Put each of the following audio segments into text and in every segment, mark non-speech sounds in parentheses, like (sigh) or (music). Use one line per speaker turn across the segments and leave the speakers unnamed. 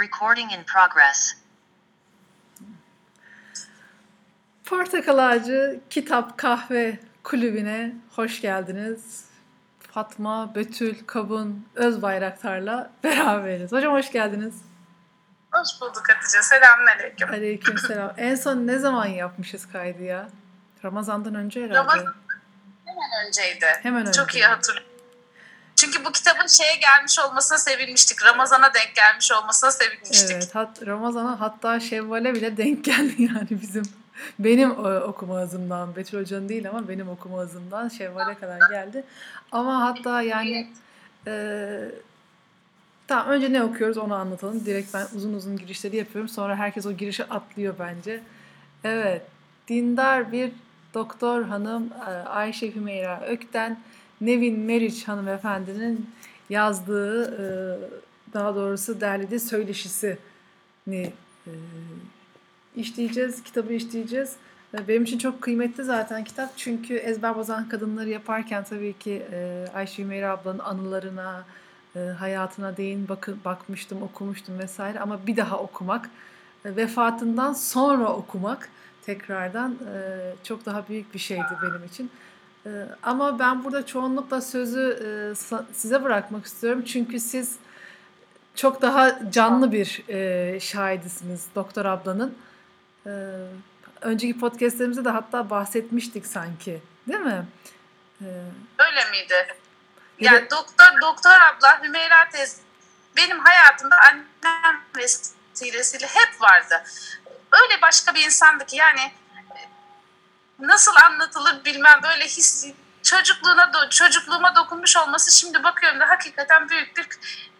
Recording in progress.
Portakal Ağacı Kitap Kahve Kulübü'ne hoş geldiniz. Fatma, Betül, Kabun, Özbayraktar'la (laughs) beraberiz. Hocam hoş geldiniz.
Hoş bulduk Hatice. Selamünaleyküm.
Aleyküm selam. (laughs) En son ne zaman yapmışız kaydı ya? Ramazan'dan önce herhalde.
Ramazan hemen önceydi.
Hemen
Çok
önce.
iyi hatırlıyorum. Çünkü bu kitabın şeye gelmiş olmasına sevinmiştik. Ramazan'a denk gelmiş olmasına sevinmiştik.
Evet, hat, Ramazan'a hatta Şevval'e bile denk geldi yani bizim. Benim e, okuma hızımdan, Betül Hoca'nın değil ama benim okuma hızımdan Şevval'e kadar geldi. Ama hatta yani e, tamam önce ne okuyoruz onu anlatalım. Direkt ben uzun uzun girişleri yapıyorum. Sonra herkes o girişi atlıyor bence. Evet, dindar bir doktor hanım e, Ayşe Hümeyra Ökten Nevin Meriç hanımefendinin yazdığı e, daha doğrusu derlediği söyleşisini e, işleyeceğiz, kitabı işleyeceğiz. E, Benim için çok kıymetli zaten kitap çünkü ezber bozan kadınları yaparken tabii ki e, Ayşe Hümeyra ablanın anılarına, hayatına değin bakı, bakmıştım, okumuştum vesaire ama bir daha okumak, vefatından sonra okumak tekrardan çok daha büyük bir şeydi benim için. E, Ama ben burada çoğunlukla sözü e, size bırakmak istiyorum çünkü siz çok daha canlı bir e, şahidisiniz Doktor ablanın. E, önceki podcastlerimizde de hatta bahsetmiştik sanki, değil mi? E,
Öyle miydi?
Ya
Yani doktor doktor abla Hümeyra teyze benim hayatımda annem vesilesiyle hep vardı. Öyle başka bir insandı ki yani nasıl anlatılır bilmem böyle his çocukluğuna do- çocukluğuma dokunmuş olması şimdi bakıyorum da hakikaten büyük bir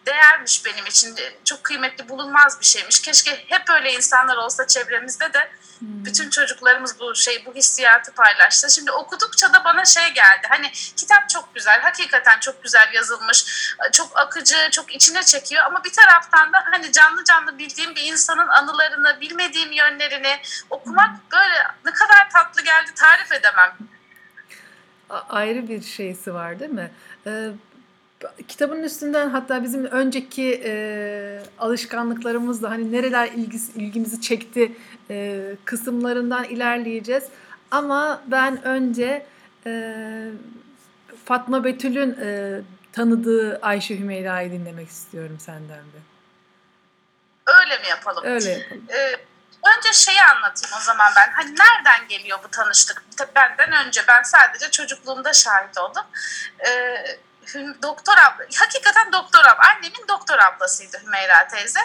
değermiş benim için. E, Çok kıymetli bulunmaz bir şeymiş. Keşke hep öyle insanlar olsa çevremizde de bütün çocuklarımız bu şey bu hissiyatı paylaşsa. Şimdi okudukça da bana şey geldi. Hani kitap çok güzel, hakikaten çok güzel yazılmış, çok akıcı, çok içine çekiyor ama bir taraftan da hani canlı canlı bildiğim bir insanın anılarını, bilmediğim yönlerini okumak böyle ne kadar tatlı geldi tarif edemem.
Ayrı bir şeysi var değil mi? Ee, kitabın üstünden hatta bizim önceki e, alışkanlıklarımızla hani nereler ilgisi, ilgimizi çekti e, kısımlarından ilerleyeceğiz. Ama ben önce e, Fatma Betül'ün e, tanıdığı Ayşe Hümeyra'yı dinlemek istiyorum senden de.
Öyle mi yapalım?
Öyle yapalım.
Ee, önce şeyi anlatayım o zaman ben. Hani nereden geliyor bu tanıştık? Benden önce ben sadece çocukluğumda şahit oldum. Ee, doktor abla, hakikaten doktor abla, annemin doktor ablasıydı Hümeyra teyze.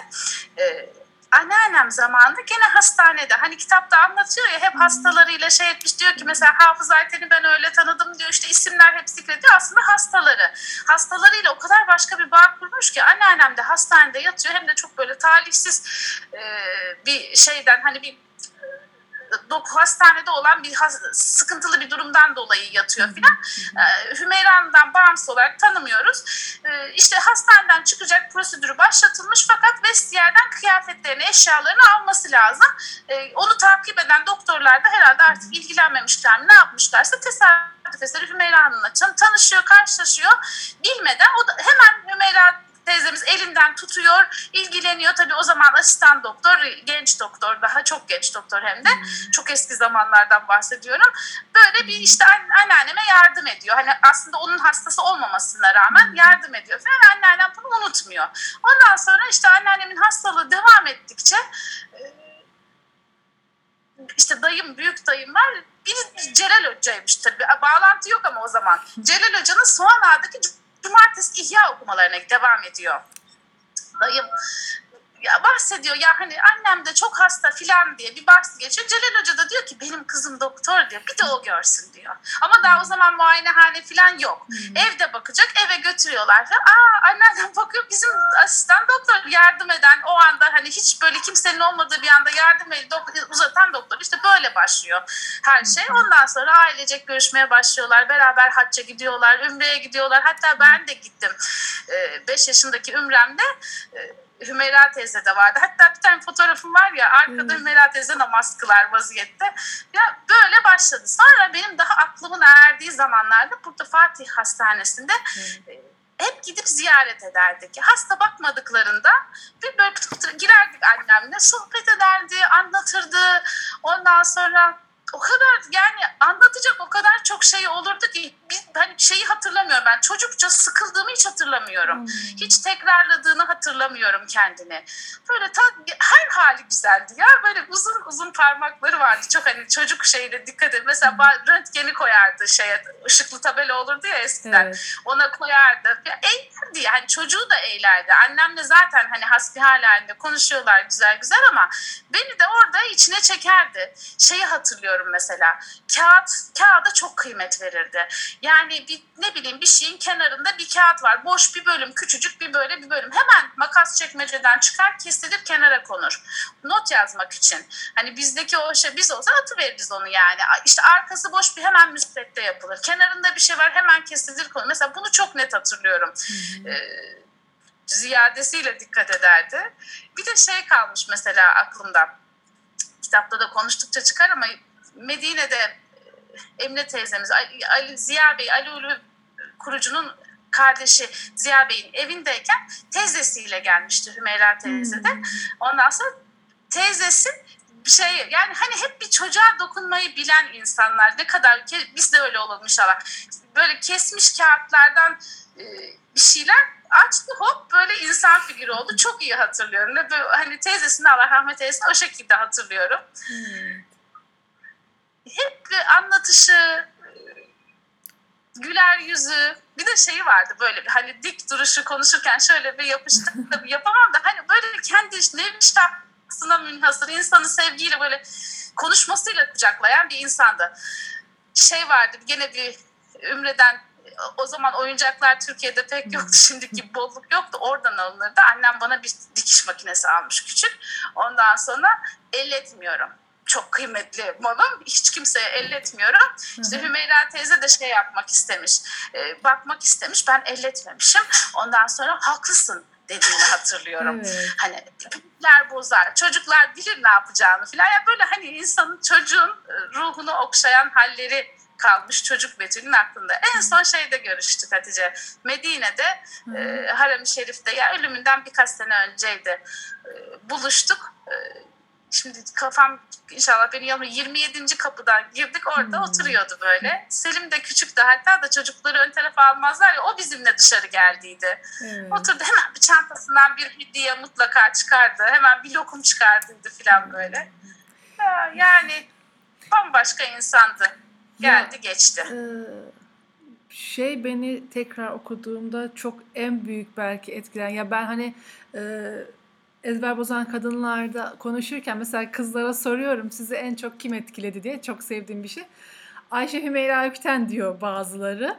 Ee, anneannem zamanında gene hastanede. Hani kitapta anlatıyor ya hep hastalarıyla şey etmiş diyor ki mesela Hafız Ayten'i ben öyle tanıdım diyor. İşte isimler hep zikrediyor. Aslında hastaları. Hastalarıyla o kadar başka bir bağ kurmuş ki anneannem de hastanede yatıyor. Hem de çok böyle talihsiz e, bir şeyden hani bir hastanede olan bir sıkıntılı bir durumdan dolayı yatıyor filan. Ee, Hümeyra Hanım'dan bağımsız olarak tanımıyoruz. Ee, işte hastaneden çıkacak prosedürü başlatılmış fakat vestiyerden kıyafetlerini, eşyalarını alması lazım. Ee, onu takip eden doktorlar da herhalde artık ilgilenmemişler mi ne yapmışlarsa tesadüf eseri Hümeyra Hanım'la tan- tanışıyor, karşılaşıyor. Bilmeden o da hemen Hümeyra teyzemiz elinden tutuyor, ilgileniyor. Tabii o zaman asistan doktor, genç doktor, daha çok genç doktor hem de. Çok eski zamanlardan bahsediyorum. Böyle bir işte anne- anneanneme yardım ediyor. Hani aslında onun hastası olmamasına rağmen yardım ediyor falan. Ve anneannem bunu unutmuyor. Ondan sonra işte anneannemin hastalığı devam ettikçe e, işte dayım, büyük dayım var. Biri Celal Hoca'ymış tabii. Bağlantı yok ama o zaman. (laughs) Celal Hoca'nın Soğanağ'daki cumartesi ihya okumalarına devam ediyor. Dayım ya bahsediyor ya hani annem de çok hasta filan diye bir bahsi geçiyor. Celal Hoca da diyor ki benim kızım doktor diyor bir de o görsün diyor. Ama daha o zaman muayenehane filan yok. Evde bakacak eve götürüyorlar. Falan. Aa anneannem bakıyor bizim asistan doktor yardım eden o anda hani hiç böyle kimsenin olmadığı bir anda yardım eli dok- uzatan doktor işte böyle başlıyor her şey. Ondan sonra ailecek görüşmeye başlıyorlar. Beraber hacca gidiyorlar, ümreye gidiyorlar. Hatta ben de gittim. 5 yaşındaki ümremde e, Hümeyra teyze de vardı. Hatta bir tane fotoğrafım var ya arkada Hümeyra teyze namaz kılar vaziyette. Ya böyle başladı. Sonra benim daha aklımın erdiği zamanlarda burada Fatih Hastanesi'nde e, hep gidip ziyaret ederdik. Hasta bakmadıklarında bir böyle pıtı pıtı girerdik annemle sohbet ederdi, anlatırdı. Ondan sonra o kadar yani anlatacak o kadar çok şey olurdu ki bir, hani şeyi hatırlamıyorum ben çocukça sıkıldığımı hiç hatırlamıyorum.
Hmm.
Hiç tekrarladığını hatırlamıyorum kendini. Böyle ta, her hali güzeldi ya böyle uzun uzun parmakları vardı. Çok hani çocuk şeyine dikkat et. Mesela ba- röntgeni koyardı şeye ışıklı tabela olurdu ya eskiden.
Evet.
Ona koyardı. Ya, eğlerdi yani çocuğu da eğlerdi. Annemle zaten hani hasbihal halinde konuşuyorlar güzel güzel ama beni de orada içine çekerdi. Şeyi hatırlıyorum mesela. Kağıt, kağıda çok kıymet verirdi. Yani bir ne bileyim bir şeyin kenarında bir kağıt var. Boş bir bölüm, küçücük bir böyle bir bölüm. Hemen makas çekmeceden çıkar, kesilir, kenara konur. Not yazmak için. Hani bizdeki o şey biz olsa atıveririz onu yani. İşte arkası boş bir hemen müsvedde yapılır. Kenarında bir şey var hemen kesilir konur. Mesela bunu çok net hatırlıyorum. Ee, ziyadesiyle dikkat ederdi. Bir de şey kalmış mesela aklımda. Kitapta da konuştukça çıkar ama Medine'de e, Emine teyzemiz Ali, Ali Ziya Bey, Ali Ulu kurucunun kardeşi Ziya Bey'in evindeyken teyzesiyle gelmişti Hümeyra teyze de. Ondan sonra teyzesi şey yani hani hep bir çocuğa dokunmayı bilen insanlar ne kadar ki biz de öyle olalım inşallah. Böyle kesmiş kağıtlardan e, bir şeyler açtı hop böyle insan figürü oldu. Çok iyi hatırlıyorum. Ve böyle, hani teyzesini Allah rahmet eylesin o şekilde hatırlıyorum.
Evet.
Hep anlatışı, e, güler yüzü, bir de şeyi vardı böyle bir hani dik duruşu konuşurken şöyle bir yapıştık tabii yapamam da hani böyle kendi nevi şahsına münhasır insanı sevgiyle böyle konuşmasıyla kucaklayan bir insandı. Şey vardı gene bir Ümre'den o zaman oyuncaklar Türkiye'de pek yoktu. (laughs) Şimdiki bolluk yoktu. Oradan alınırdı. Annem bana bir dikiş makinesi almış küçük. Ondan sonra elletmiyorum. Çok kıymetli malım. Hiç kimseye elletmiyorum. İşte Hümeyra teyze de şey yapmak istemiş. e, bakmak istemiş. Ben elletmemişim. Ondan sonra haklısın dediğini hatırlıyorum.
Evet.
Hani büyükler bozar, çocuklar bilir ne yapacağını falan. Yani böyle hani insanın çocuğun e, ruhunu okşayan halleri kalmış çocuk Betül'ün aklında. En son şeyde görüştük Hatice. Medine'de e, Harem-i Şerif'te ya ölümünden birkaç sene önceydi. E, buluştuk. E, şimdi kafam inşallah beni yanılmıyor. 27. kapıdan girdik orada
Hmm.
oturuyordu böyle. Selim de küçüktü hatta da çocukları ön tarafa almazlar ya o bizimle dışarı geldiydi.
Evet.
Oturdu hemen bir çantasından bir hediye mutlaka çıkardı. Hemen bir lokum çıkardıydı falan böyle. Ya, yani bambaşka insandı. Geldi geçti.
Ee, şey beni tekrar okuduğumda çok en büyük belki etkileyen ya ben hani e, ezber bozan kadınlarda konuşurken mesela kızlara soruyorum sizi en çok kim etkiledi diye çok sevdiğim bir şey. Ayşe Hümeyra Ökten diyor bazıları.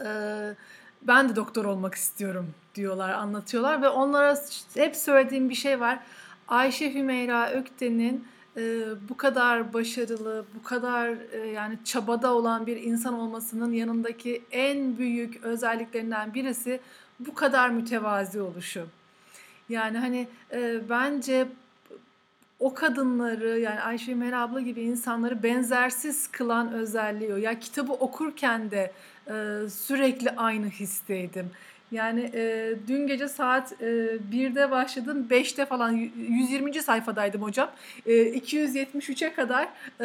Ee, ben de doktor olmak istiyorum diyorlar, anlatıyorlar ve onlara hep söylediğim bir şey var. Ayşe Hümeyra Ökten'in e, bu kadar başarılı, bu kadar e, yani çabada olan bir insan olmasının yanındaki en büyük özelliklerinden birisi bu kadar mütevazi oluşu. Yani hani e, bence o kadınları yani Ayşe Hümeyra abla gibi insanları benzersiz kılan özelliği o. Ya kitabı okurken de e, sürekli aynı histeydim. Yani e, dün gece saat e, 1'de başladım. 5'te falan y- 120. sayfadaydım hocam. E, 273'e kadar e,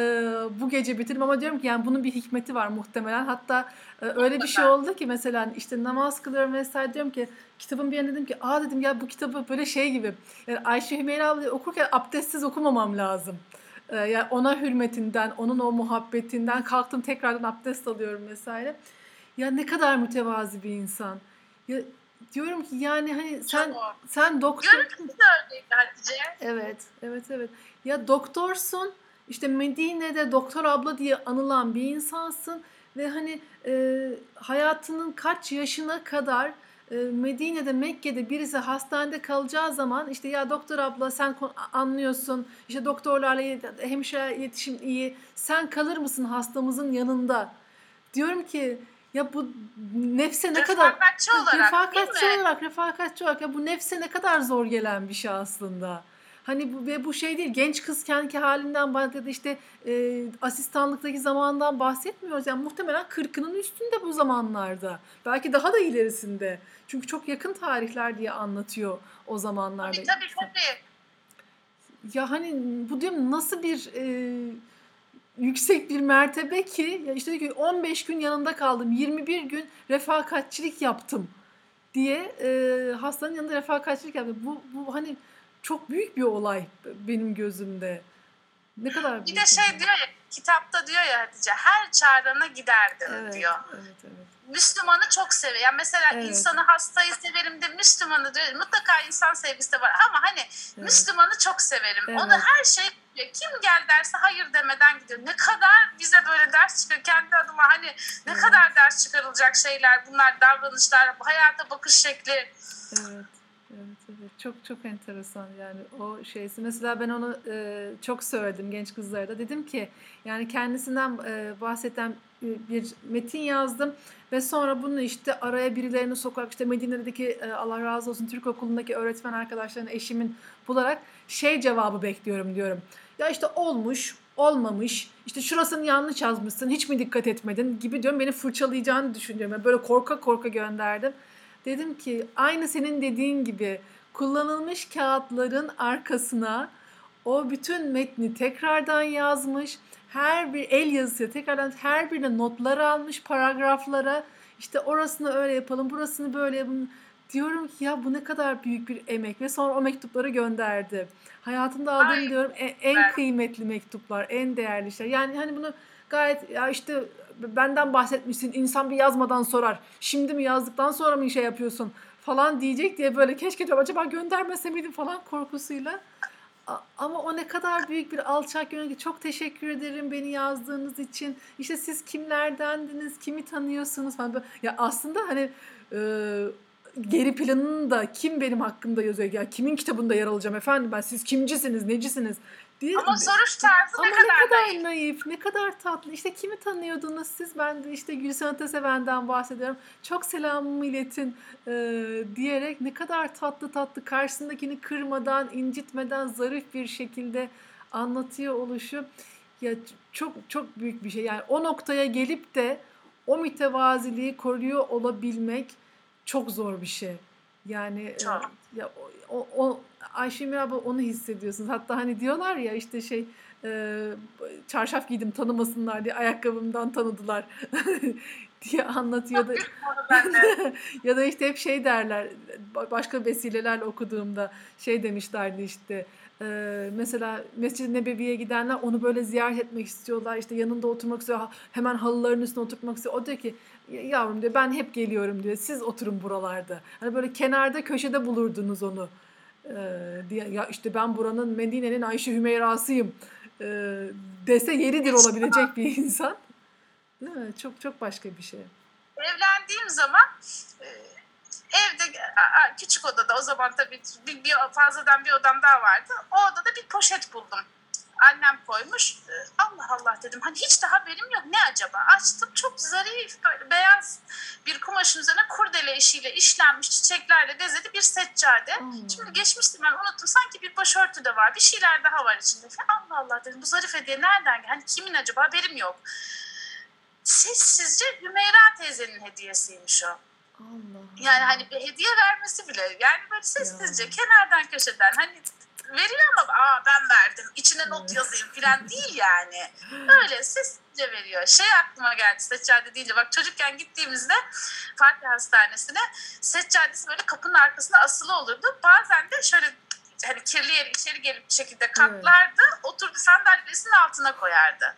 bu gece bitirdim ama diyorum ki yani bunun bir hikmeti var muhtemelen. Hatta e, öyle bir şey oldu ki mesela işte namaz kılıyorum vesaire diyorum ki kitabın bir yerine dedim ki aa dedim ya bu kitabı böyle şey gibi yani Ayşe Hümeyra ablayı okurken abdestsiz okumamam lazım. Yani ona hürmetinden, onun o muhabbetinden kalktım tekrardan abdest alıyorum vesaire. Ya ne kadar mütevazi bir insan. Ya diyorum ki yani hani sen
Çok.
sen doktor
Hatice.
Evet, evet, evet. Ya doktorsun, işte Medine'de doktor abla diye anılan bir insansın ve hani e, hayatının kaç yaşına kadar e, Medine'de, Mekke'de birisi hastanede kalacağı zaman işte ya doktor abla sen anlıyorsun, işte doktorlarla hemşire iletişim iyi, sen kalır mısın hastamızın yanında? Diyorum ki ya bu nefse ne kadar
Refakatçi olarak
refakatçi olarak refakatçi olarak ya bu nefse ne kadar zor gelen bir şey aslında. Hani bu ve bu şey değil genç kızkenki halinden bahsediyor işte e, asistanlıktaki zamandan bahsetmiyoruz. Yani muhtemelen 40'ının üstünde bu zamanlarda. Belki daha da ilerisinde. Çünkü çok yakın tarihler diye anlatıyor o zamanlarda.
Tabii tabii tabii.
Ya hani bu diyorum nasıl bir e, yüksek bir mertebe ki ya işte ki 15 gün yanında kaldım 21 gün refakatçilik yaptım diye e, hastanın yanında refakatçilik yaptım. Bu, bu hani çok büyük bir olay benim gözümde. Ne kadar
Bir de şey diyor ya kitapta diyor ya Hatice her çağrına giderdim
evet,
diyor.
Evet, evet.
Müslümanı çok seviyor. Yani mesela
Evet.
insanı hastayı severim de Müslümanı diyor. Mutlaka insan sevgisi de var ama hani
evet.
Müslümanı çok severim.
Evet.
Onu her şey diyor. Kim gel derse hayır demeden gidiyor. Ne kadar bize böyle ders çıkıyor kendi adıma hani ne
Evet.
kadar ders çıkarılacak şeyler bunlar davranışlar hayata bakış şekli.
Evet, evet. Çok çok enteresan yani o şeysi. Mesela ben onu e, çok söyledim genç kızlara da. Dedim ki yani kendisinden e, bahseden bir, metin yazdım ve sonra bunu işte araya birilerini sokarak işte Medine'deki e, Allah razı olsun Türk okulundaki öğretmen arkadaşlarının eşimin bularak şey cevabı bekliyorum diyorum. Ya işte olmuş, olmamış, işte şurasını yanlış yazmışsın, hiç mi dikkat etmedin gibi diyorum. Beni fırçalayacağını düşünüyorum. Yani böyle korka korka gönderdim. Dedim ki aynı senin dediğin gibi kullanılmış kağıtların arkasına o bütün metni tekrardan yazmış. Her bir el yazısı tekrardan her birine notlar almış paragraflara. İşte orasını öyle yapalım, burasını böyle yapalım. Diyorum ki ya bu ne kadar büyük bir emek ve sonra o mektupları gönderdi. Hayatımda aldığım
Ay,
diyorum e- en kıymetli mektuplar, en değerli şeyler. Yani hani bunu gayet ya işte benden bahsetmişsin insan bir yazmadan sorar. Şimdi mi yazdıktan sonra mı şey yapıyorsun falan diyecek diye böyle keşke diyorum acaba göndermese miydim falan korkusuyla. A- Ama o ne kadar büyük bir alçak gönüllü. Çok teşekkür ederim beni yazdığınız için. İşte siz kimlerdendiniz, kimi tanıyorsunuz falan. Ya aslında hani e, geri planını da kim benim hakkımda yazıyor? Ya kimin kitabında yer alacağım efendim ben? Siz kimcisiniz, necisiniz? Diye,
Ama soruş tarzı
ama
ne kadar,
naif,
naif.
ne kadar tatlı. İşte kimi tanıyordunuz siz? Ben de işte Gülsen Ateseven'den bahsediyorum. Çok selamımı iletin e, diyerek ne kadar tatlı tatlı karşısındakini kırmadan, incitmeden zarif bir şekilde anlatıyor oluşu. Ya çok çok büyük bir şey. Yani o noktaya gelip de o mütevaziliği koruyor olabilmek çok zor bir şey. Yani e,
Çok.
ya o, o, o Ayşemir abla onu hissediyorsunuz. Hatta hani diyorlar ya işte şey e, çarşaf giydim tanımasınlar diye ayakkabımdan tanıdılar (laughs) diye anlatıyor da. (laughs) Ya da işte hep şey derler ba- başka vesilelerle okuduğumda şey demişlerdi işte e, mesela Mescid-i Nebevi'ye gidenler onu böyle ziyaret etmek istiyorlar. İşte yanında oturmak istiyor hemen halıların üstüne oturtmak istiyor. O diyor ki "Ya- yavrum diyor ben hep geliyorum diyor siz oturun buralarda. Hani böyle kenarda köşede bulurdunuz onu diye ya işte ben buranın Medine'nin Ayşe Hümeyra'sıyım e, dese yeridir olabilecek bir insan değil mi çok çok başka bir şey.
evlendiğim zaman e, evde küçük odada o zaman tabii bir, bir fazladan bir odam daha vardı. O odada bir poşet buldum. Annem koymuş. E, Allah Allah dedim. Hani hiç de haberim yok. Ne acaba? Açtım. Çok zarif böyle beyaz bir kumaşın üzerine kurdele işiyle işlenmiş çiçeklerle bezeli bir seccade.
Hmm.
Şimdi geçmiştim ben unuttum. Sanki bir başörtü de var. Bir şeyler daha var içinde. Allah Allah dedim. Bu zarif hediye nereden geldi? Hani kimin acaba? Haberim yok. Sessizce Hümeyra teyzenin hediyesiymiş o.
Allah.
Yani hani bir hediye vermesi bile yani böyle sessizce
Ya.
kenardan köşeden hani veriyor ama aa ben verdim içine not yazayım falan değil yani. Öyle sessizce veriyor. Şey aklıma geldi seccade deyince bak çocukken gittiğimizde Fatih Hastanesi'ne seccadesi böyle kapının arkasında asılı olurdu. Bazen de şöyle hani kirli yeri içeri gelip bir şekilde katlardı. Oturdu sandalyesinin altına koyardı.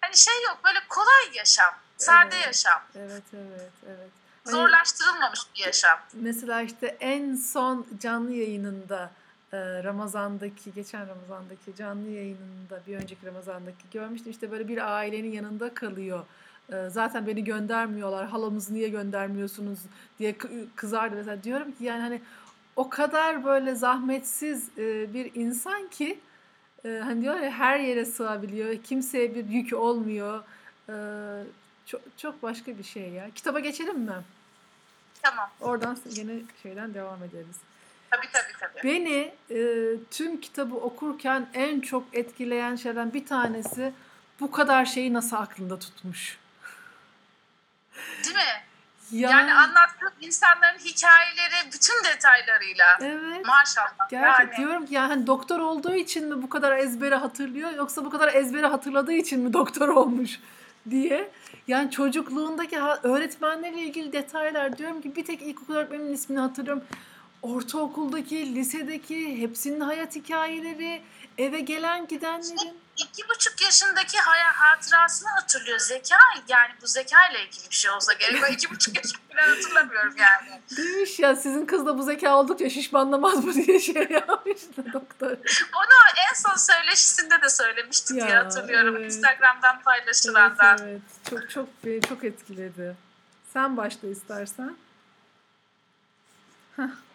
Hani şey yok böyle kolay yaşam. Sade
Evet.
yaşam.
Evet evet evet. Hani
Zorlaştırılmamış bir yaşam.
mesela işte en son canlı yayınında Ramazan'daki geçen Ramazan'daki canlı yayınında bir önceki Ramazan'daki görmüştüm işte böyle bir ailenin yanında kalıyor. E, Zaten beni göndermiyorlar. Halamızı niye göndermiyorsunuz diye kı- kızardı mesela. Diyorum ki yani hani o kadar böyle zahmetsiz e, bir insan ki e, hani diyor ya her yere sığabiliyor. Kimseye bir yük olmuyor. E, Çok, çok başka bir şey ya. Kitaba geçelim mi?
Tamam.
Oradan yine şeyden devam ederiz.
Tabii tabii. tabii.
Beni e, tüm kitabı okurken en çok etkileyen şeylerden bir tanesi bu kadar şeyi nasıl aklında tutmuş.
Değil mi?
Ya,
Yani anlattığım insanların hikayeleri bütün detaylarıyla.
Evet.
Maşallah.
Gerçek
yani.
diyorum ki yani hani doktor olduğu için mi bu kadar ezbere hatırlıyor yoksa bu kadar ezbere hatırladığı için mi doktor olmuş diye. Yani çocukluğundaki öğretmenlerle ilgili detaylar diyorum ki bir tek ilkokul öğretmenimin ismini hatırlıyorum. Ortaokuldaki, lisedeki hepsinin hayat hikayeleri, eve gelen gidenlerin.
İki buçuk yaşındaki haya hatırasını hatırlıyor. Zeka yani bu zeka ile ilgili bir şey olsa gerek. Ben iki buçuk yaşımı bile hatırlamıyorum yani.
Demiş ya sizin kız da bu zeka oldukça şişmanlamaz mı diye şey yapmıştı doktor.
Onu en son söyleşisinde de söylemişti diye
Ya,
hatırlıyorum.
evet.
Instagram'dan
Evet,
paylaşılandan.
evet. Çok çok beni çok etkiledi. Sen başla istersen.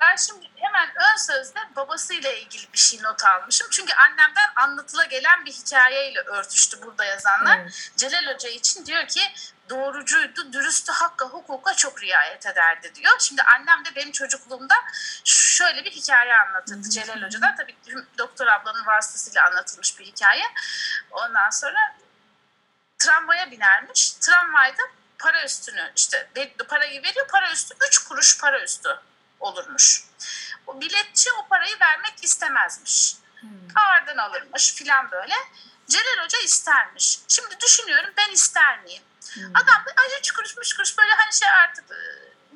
Ben şimdi hemen ön sözde babasıyla ilgili bir şey not almışım. Çünkü annemden anlatıla gelen bir hikayeyle örtüştü burada yazanlar.
Evet.
Celal Hoca için diyor ki doğrucuydu, dürüsttü, hakka, hukuka çok riayet ederdi diyor. Şimdi annem de benim çocukluğumda şöyle bir hikaye anlatırdı Celal Hoca'dan. Tabii doktor ablanın vasıtasıyla anlatılmış bir hikaye. Ondan sonra tramvaya binermiş. Tramvayda para üstünü işte parayı veriyor, para üstü 3 kuruş para üstü olurmuş. O biletçi o parayı vermek istemezmiş.
Hmm.
Alırmış filan böyle. Celal Hoca istermiş. Şimdi düşünüyorum ben ister miyim?
Hmm.
Adam da ay üç kuruş üç kuruş böyle hani şey artık e,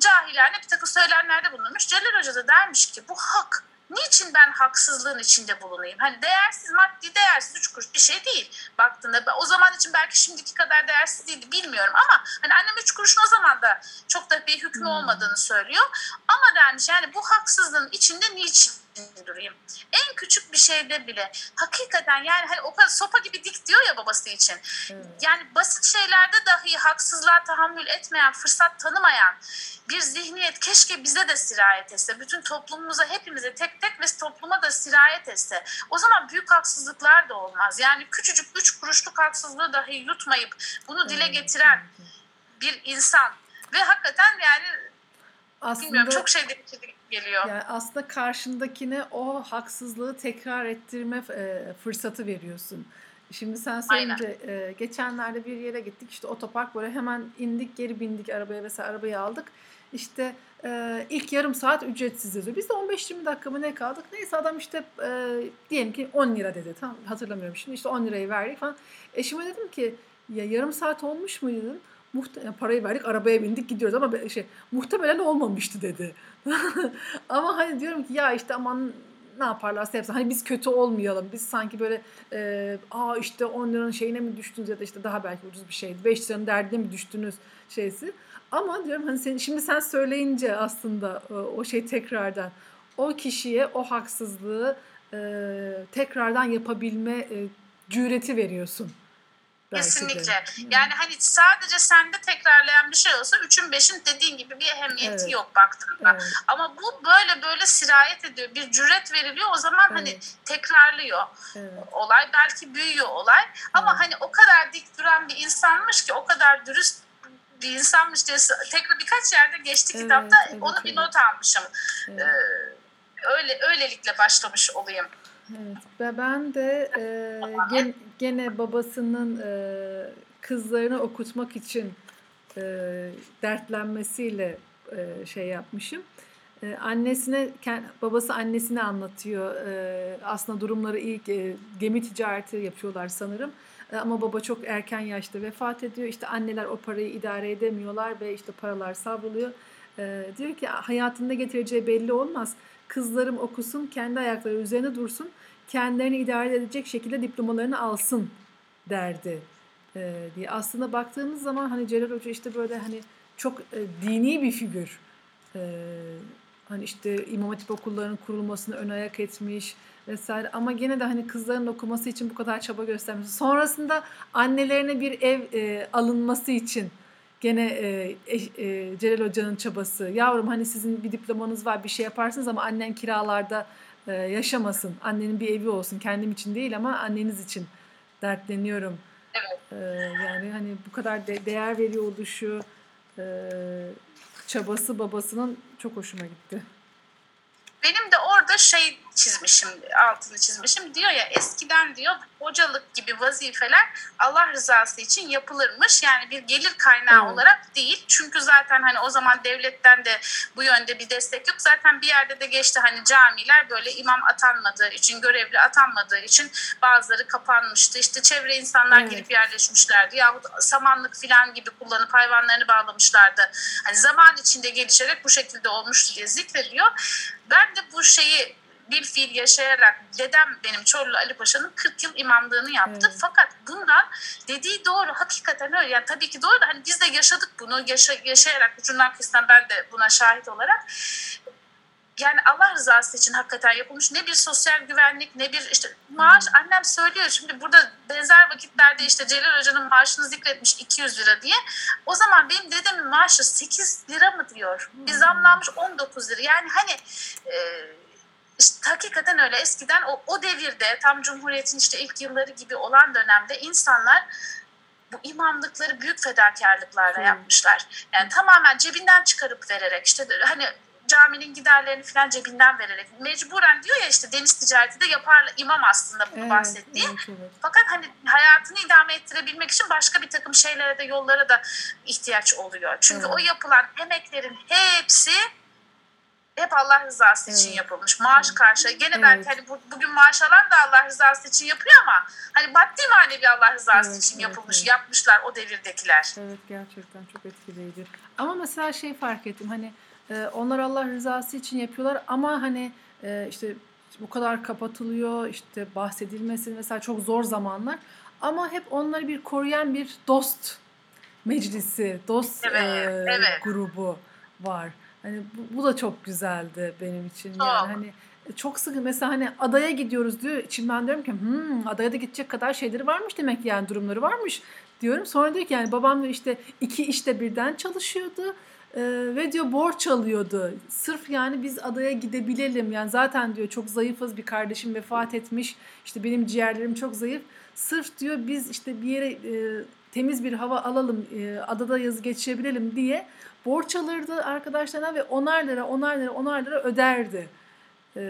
cahilane bir takım söylemlerde bulunmuş. Celal Hoca da dermiş ki bu hak. Niçin ben haksızlığın içinde bulunayım? Hani değersiz maddi değersiz üç kuruş bir şey değil. Baktığında o zaman için belki şimdiki kadar değersiz değildi bilmiyorum ama hani annem üç kuruşun o zaman da çok da bir hükmü
Hmm.
olmadığını söylüyor. Ama dermiş yani bu haksızlığın içinde niçin durayım? En küçük bir şeyde bile hakikaten yani hani o kadar sopa gibi dik diyor ya babası için. Yani basit şeylerde dahi haksızlığa tahammül etmeyen, fırsat tanımayan bir zihniyet keşke bize de sirayet etse. Bütün toplumumuza, hepimize tek tek ve topluma da sirayet etse. O zaman büyük haksızlıklar da olmaz. Yani küçücük üç kuruşluk haksızlığı dahi yutmayıp bunu dile getiren bir insan. Ve hakikaten yani
Aslında
bilmiyorum çok şey değişiklik geliyor.
yani aslında karşındakine o haksızlığı tekrar ettirme e, fırsatı veriyorsun. Şimdi sen söyleyince e, geçenlerde bir yere gittik işte otopark böyle hemen indik geri bindik arabaya vesaire arabayı aldık. İşte e, ilk yarım saat ücretsiz yazıyor. Biz de 15-20 dakika mı ne kaldık? Neyse adam işte e, diyelim ki 10 lira dedi. Tamam hatırlamıyorum şimdi işte 10 lirayı verdik falan. Eşime dedim ki ya yarım saat olmuş muydu dedim. Muhte parayı verdik arabaya bindik gidiyoruz ama şey muhtemelen olmamıştı dedi. (laughs) ama hani diyorum ki ya işte aman ne yaparlarsa yapsın. Hani biz kötü olmayalım. Biz sanki böyle e, aa işte 10 liranın şeyine mi düştünüz ya da işte daha belki ucuz bir şeydi. 5 liranın derdine mi düştünüz şeysi. Ama diyorum hani sen, şimdi sen söyleyince aslında e, o şey tekrardan o kişiye o haksızlığı e, tekrardan yapabilme e, cüreti veriyorsun. Belki de.
Kesinlikle. Yani hani sadece sende tekrarlayan bir şey olsa üçün beşin dediğin gibi bir ehemmiyeti
Evet.
yok baktığında.
Evet,
Ama bu böyle böyle sirayet ediyor. Bir cüret veriliyor. O zaman hani
Evet.
tekrarlıyor
evet.
olay. Belki büyüyor olay. Ama
Evet.
hani o kadar dik duran bir insanmış ki o kadar dürüst bir insanmış diye tekrar birkaç yerde geçti
Evet,
kitapta.
evet,
Onu bir not almışım.
evet.
Ee, öyle öylelikle başlamış olayım.
Evet ve ben de e, gen- gene babasının e, kızlarını okutmak için e, dertlenmesiyle e, şey yapmışım. E, annesine babası annesine anlatıyor. E, aslında durumları iyi e, gemi ticareti yapıyorlar sanırım. E, ama baba çok erken yaşta vefat ediyor. İşte anneler o parayı idare edemiyorlar ve işte paralar savruluyor. E, diyor ki hayatında getireceği belli olmaz. Kızlarım okusun, kendi ayakları üzerine dursun kendilerini idare edecek şekilde diplomalarını alsın derdi e, diye. Aslında baktığımız zaman hani Celal Hoca işte böyle hani çok e, dini bir figür. E, hani işte İmam Hatip okullarının kurulmasını ön ayak etmiş vesaire ama gene de hani kızların okuması için bu kadar çaba göstermiş. Sonrasında annelerine bir ev e, alınması için gene e, e, Celal Hoca'nın çabası. Yavrum hani sizin bir diplomanız var bir şey yaparsınız ama annen kiralarda e, yaşamasın. Annenin bir evi olsun. Kendim için değil ama anneniz için dertleniyorum.
Evet.
E, yani hani bu kadar de- değer veriyor oluşu, e, çabası babasının çok hoşuma gitti.
Benim de orada orada şey çizmişim, altını çizmişim. Diyor ya eskiden diyor hocalık gibi vazifeler Allah rızası için yapılırmış. Yani bir gelir kaynağı
Evet.
olarak değil. Çünkü zaten hani o zaman devletten de bu yönde bir destek yok. Zaten bir yerde de geçti hani camiler böyle imam atanmadığı için, görevli atanmadığı için bazıları kapanmıştı. İşte çevre insanlar
Evet.
gelip yerleşmişlerdi. Yahut samanlık filan gibi kullanıp hayvanlarını bağlamışlardı. Hani zaman içinde gelişerek bu şekilde olmuştu diye zikrediyor. Ben de bu şeyi bir fiil yaşayarak dedem benim Çorlu Ali Paşa'nın 40 yıl imamlığını yaptı.
Evet.
Fakat bundan dediği doğru hakikaten öyle. Yani tabii ki doğru da hani biz de yaşadık bunu yaşa, yaşayarak ucundan kesilen ben de buna şahit olarak. Yani Allah rızası için hakikaten yapılmış. Ne bir sosyal güvenlik ne bir işte maaş. Annem söylüyor şimdi burada benzer vakitlerde işte Celal Hoca'nın maaşını zikretmiş 200 lira diye. O zaman benim dedemin maaşı 8 lira mı diyor? Bir zamlanmış 19 lira. Yani hani e, işte hakikaten öyle eskiden o, o devirde tam Cumhuriyet'in işte ilk yılları gibi olan dönemde insanlar bu imamlıkları büyük fedakarlıklarla
Evet.
yapmışlar. Yani tamamen cebinden çıkarıp vererek işte hani caminin giderlerini falan cebinden vererek mecburen diyor ya işte deniz ticareti de yaparlar imam aslında bunu
Evet,
bahsettiği.
evet, evet.
Fakat hani hayatını idame ettirebilmek için başka bir takım şeylere de yollara da ihtiyaç oluyor. Çünkü
Evet.
o yapılan emeklerin hepsi hep Allah rızası için yapılmış. Maaş
Evet.
karşılığı. Gene
Evet.
belki hani bu, bugün maaş alan da Allah rızası için yapıyor ama hani maddi manevi Allah rızası
Evet,
için
evet,
yapılmış.
evet.
Yapmışlar o devirdekiler.
Evet gerçekten çok etkileyici. Ama mesela şey fark ettim hani e, onlar Allah rızası için yapıyorlar ama hani e, işte bu kadar kapatılıyor işte bahsedilmesi mesela çok zor zamanlar ama hep onları bir koruyan bir dost meclisi, dost
Evet,
e,
evet.
grubu var. Hani bu, bu da çok güzeldi benim için.
Çok.
Yani hani çok sıkı mesela hani adaya gidiyoruz diyor. İçimden diyorum ki hmm, adaya da gidecek kadar şeyleri varmış demek yani durumları varmış diyorum. Sonra diyor ki yani babam diyor işte iki işte birden çalışıyordu. Ee, ve diyor borç alıyordu. Sırf yani biz adaya gidebilelim. Yani zaten diyor çok zayıfız. Bir kardeşim vefat etmiş. İşte benim ciğerlerim çok zayıf. Sırf diyor biz işte bir yere e, temiz bir hava alalım. e, adada yazı geçirebilelim diye borç alırdı arkadaşlarına ve onar lira, onar lira, onar lira öderdi e,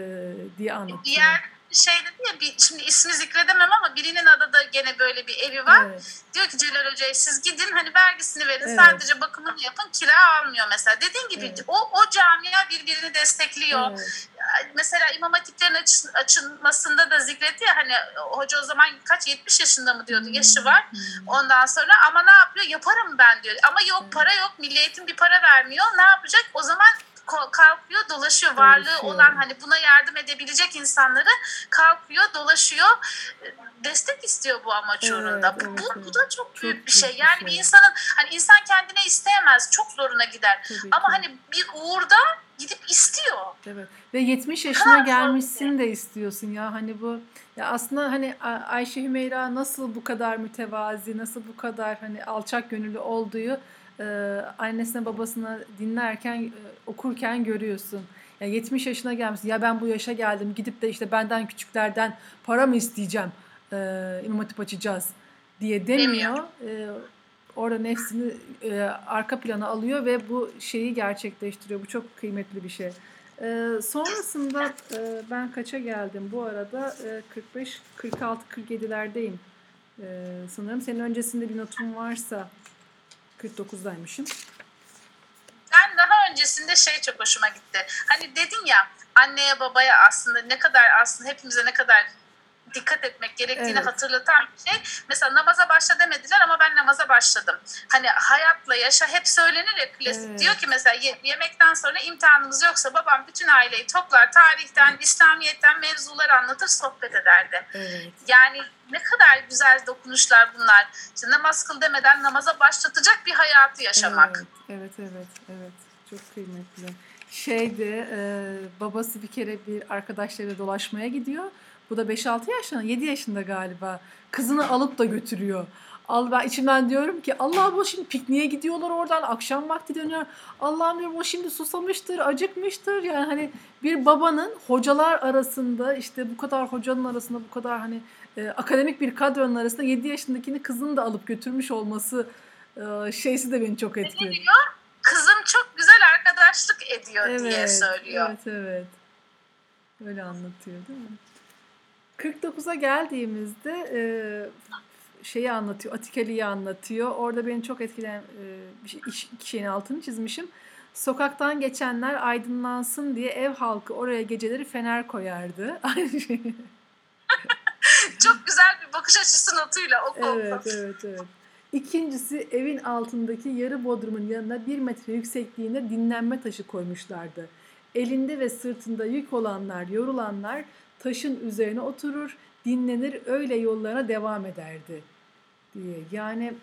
diye anlatıyor.
Diğer şey dedi ya bir, şimdi ismi zikredemem ama birinin adada gene böyle bir evi var.
Evet,
Diyor ki Celal Hoca'ya siz gidin hani vergisini verin
Evet.
sadece bakımını yapın kira almıyor mesela. Dediğin gibi
Evet.
o, o camia birbirini destekliyor.
evet,
Mesela İmam Hatiplerin açı- açılmasında da zikretti ya hani hoca o zaman kaç 70 yaşında mı diyordu yaşı var.
Hmm.
Ondan sonra ama ne yapıyor yaparım ben diyor. Ama yok para yok milli eğitim bir para vermiyor ne yapacak o zaman kalkıyor dolaşıyor varlığı
Dolaşıyor.
olan hani buna yardım edebilecek insanları kalkıyor dolaşıyor destek istiyor bu amaç
Evet,
uğrunda. Bu,
evet,
bu,
evet.
bu da çok,
Çok
büyük bir şey.
büyük bir
Yani
şey.
bir insanın hani insan kendine isteyemez çok zoruna gider.
Tabii
Ama
ki.
hani bir uğurda gidip istiyor.
Evet. Ve 70
kadar
yaşına
zor
gelmişsin de istiyorsun ya hani bu ya aslında hani Ayşe Hümeyra nasıl bu kadar mütevazi, nasıl bu kadar hani alçak gönüllü olduğu e, annesine babasına dinlerken e, okurken görüyorsun. Ya 70 yaşına gelmişsin. Ya ben bu yaşa geldim. Gidip de işte benden küçüklerden para mı isteyeceğim? E, İmam Hatip açacağız diye demiyor. E, orada nefsini e, arka plana alıyor ve bu şeyi gerçekleştiriyor. Bu çok kıymetli bir şey. E, sonrasında e, ben kaça geldim bu arada? E, 45, 46, 47'lerdeyim. E, sanırım senin öncesinde bir notum varsa 49'daymışım.
Ben daha öncesinde şey çok hoşuma gitti. Hani dedin ya anneye babaya aslında ne kadar aslında hepimize ne kadar dikkat etmek gerektiğini
Evet.
hatırlatan bir şey. Mesela namaza başla demediler ama ben namaza başladım. Hani hayatla yaşa hep söylenir ya klasik.
Evet.
Diyor ki mesela ye- yemekten sonra imtihanımız yoksa babam bütün aileyi toplar tarihten, İslamiyet'ten mevzular anlatır sohbet ederdi.
Evet.
Yani ne kadar güzel dokunuşlar bunlar. İşte namaz kıl demeden namaza başlatacak bir hayatı yaşamak.
Evet, evet, evet, evet. Çok kıymetli. Şeydi, e, babası bir kere bir arkadaşlarıyla dolaşmaya gidiyor. Bu da 5-6 yaşında, 7 yaşında galiba. Kızını alıp da götürüyor. Al ben içimden diyorum ki Allah bu şimdi pikniğe gidiyorlar oradan akşam vakti dönüyor. Allah'ım diyorum o şimdi susamıştır, acıkmıştır. Yani hani bir babanın hocalar arasında işte bu kadar hocanın arasında bu kadar hani e, akademik bir kadronun arasında 7 yaşındakini kızını da alıp götürmüş olması e, şeysi de beni çok etkiledi.
Kızım çok güzel arkadaşlık ediyor diye söylüyor.
Evet, evet. Öyle anlatıyor değil mi? 49'a geldiğimizde e, şeyi anlatıyor, Atikali'yi anlatıyor. Orada beni çok etkileyen e, bir şey, iki şeyin altını çizmişim. Sokaktan geçenler aydınlansın diye ev halkı oraya geceleri fener koyardı. (laughs) Şey.
Çok güzel bir bakış açısı notuyla oku.
Evet, evet, evet. İkincisi evin altındaki yarı bodrumun yanına bir metre yüksekliğinde dinlenme taşı koymuşlardı. Elinde ve sırtında yük olanlar, yorulanlar taşın üzerine oturur, dinlenir, öyle yollarına devam ederdi diye. Yani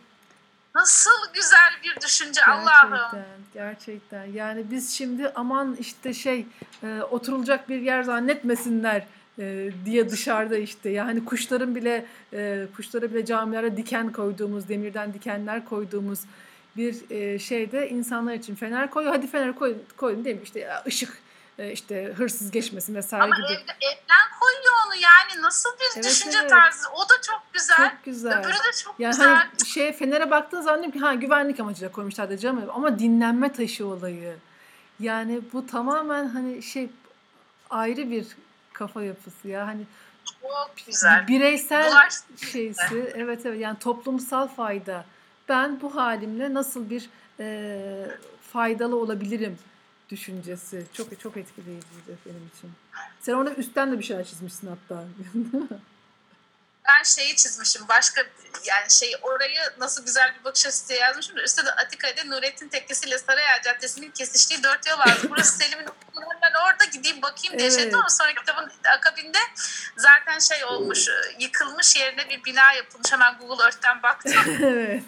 Nasıl güzel bir düşünce Allah'ım.
gerçekten, gerçekten. Yani biz şimdi aman işte şey e, oturulacak bir yer zannetmesinler e, diye dışarıda işte yani kuşların bile e, kuşlara bile camilere diken koyduğumuz demirden dikenler koyduğumuz bir e, şeyde insanlar için fener koy hadi fener koy koyun değil mi işte ya, ışık işte hırsız geçmesin vesaire
Ama
gibi.
evde, evden koyuyor onu yani nasıl bir
Evet,
düşünce
evet.
tarzı. O da çok güzel.
Çok güzel.
Öbürü de çok
Yani
güzel.
hani şeye fenere baktığın zaman ki ha güvenlik amacıyla koymuşlar da canım ama dinlenme taşı olayı. Yani bu tamamen hani şey ayrı bir kafa yapısı ya hani
Çok güzel.
bireysel
Bulaş
şeysi evet evet yani toplumsal fayda. Ben bu halimle nasıl bir e, faydalı olabilirim düşüncesi çok çok etkileyiciydi benim için. Sen orada üstten de bir şeyler çizmişsin hatta.
ben şeyi çizmişim. Başka yani şey orayı nasıl güzel bir bakış açısı yazmışım da üstte de Atika'da Nurettin Tekkesi ile Sarıyer Caddesi'nin kesiştiği dört yol vardı. Burası Selim'in okulunun ben orada gideyim bakayım diye
Evet.
şeydi ama sonra kitabın akabinde zaten şey olmuş yıkılmış yerine bir bina yapılmış. Hemen Google Earth'ten baktım. (laughs)
evet.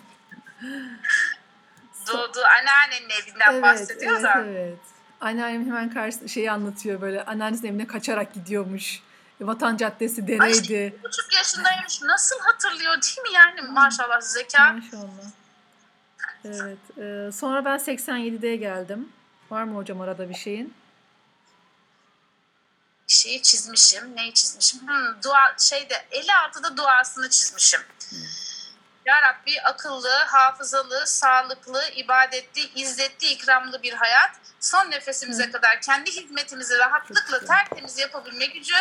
Doğduğu anneannenin evinden bahsediyor
evet,
da.
Evet. Anneannem hemen karşısında şeyi anlatıyor böyle. Anneannesinin evine kaçarak gidiyormuş. Vatan Caddesi dereydi.
Bir buçuk yaşındaymış. Nasıl hatırlıyor değil mi yani maşallah zeka.
Maşallah. Evet. e, sonra ben 87'de geldim. Var mı hocam arada bir şeyin?
şeyi çizmişim. Neyi çizmişim? Hmm, dua şeyde 56'da duasını çizmişim. Ya Rabbi akıllı, hafızalı, sağlıklı, ibadetli, izzetli, ikramlı bir hayat. Son nefesimize kadar kendi hizmetimizi rahatlıkla tertemiz yapabilme gücü,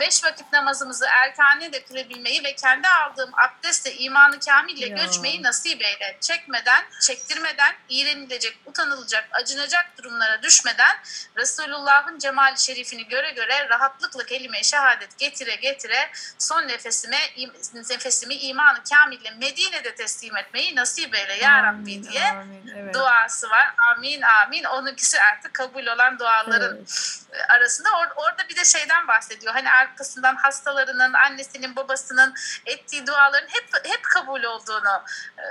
beş vakit namazımızı erkaneyle kılabilmeyi ve kendi aldığım abdestle imanı kamille
Ya.
göçmeyi nasip eyle. Çekmeden, çektirmeden, iğrenilecek, utanılacak, acınacak durumlara düşmeden Resulullah'ın cemali şerifini göre göre rahatlıkla kelime-i şehadet getire getire son nefesime im- nefesimi imanı kamille Medine'de teslim etmeyi nasip eyle ya Rabbi
Amin,
diye
amin. Evet.
duası var. Amin amin. Onunkisi artık kabul olan duaların
Evet.
arasında. Or- orada bir de şeyden bahsediyor. Hani arkasından hastalarının, annesinin, babasının ettiği duaların hep hep kabul olduğunu e,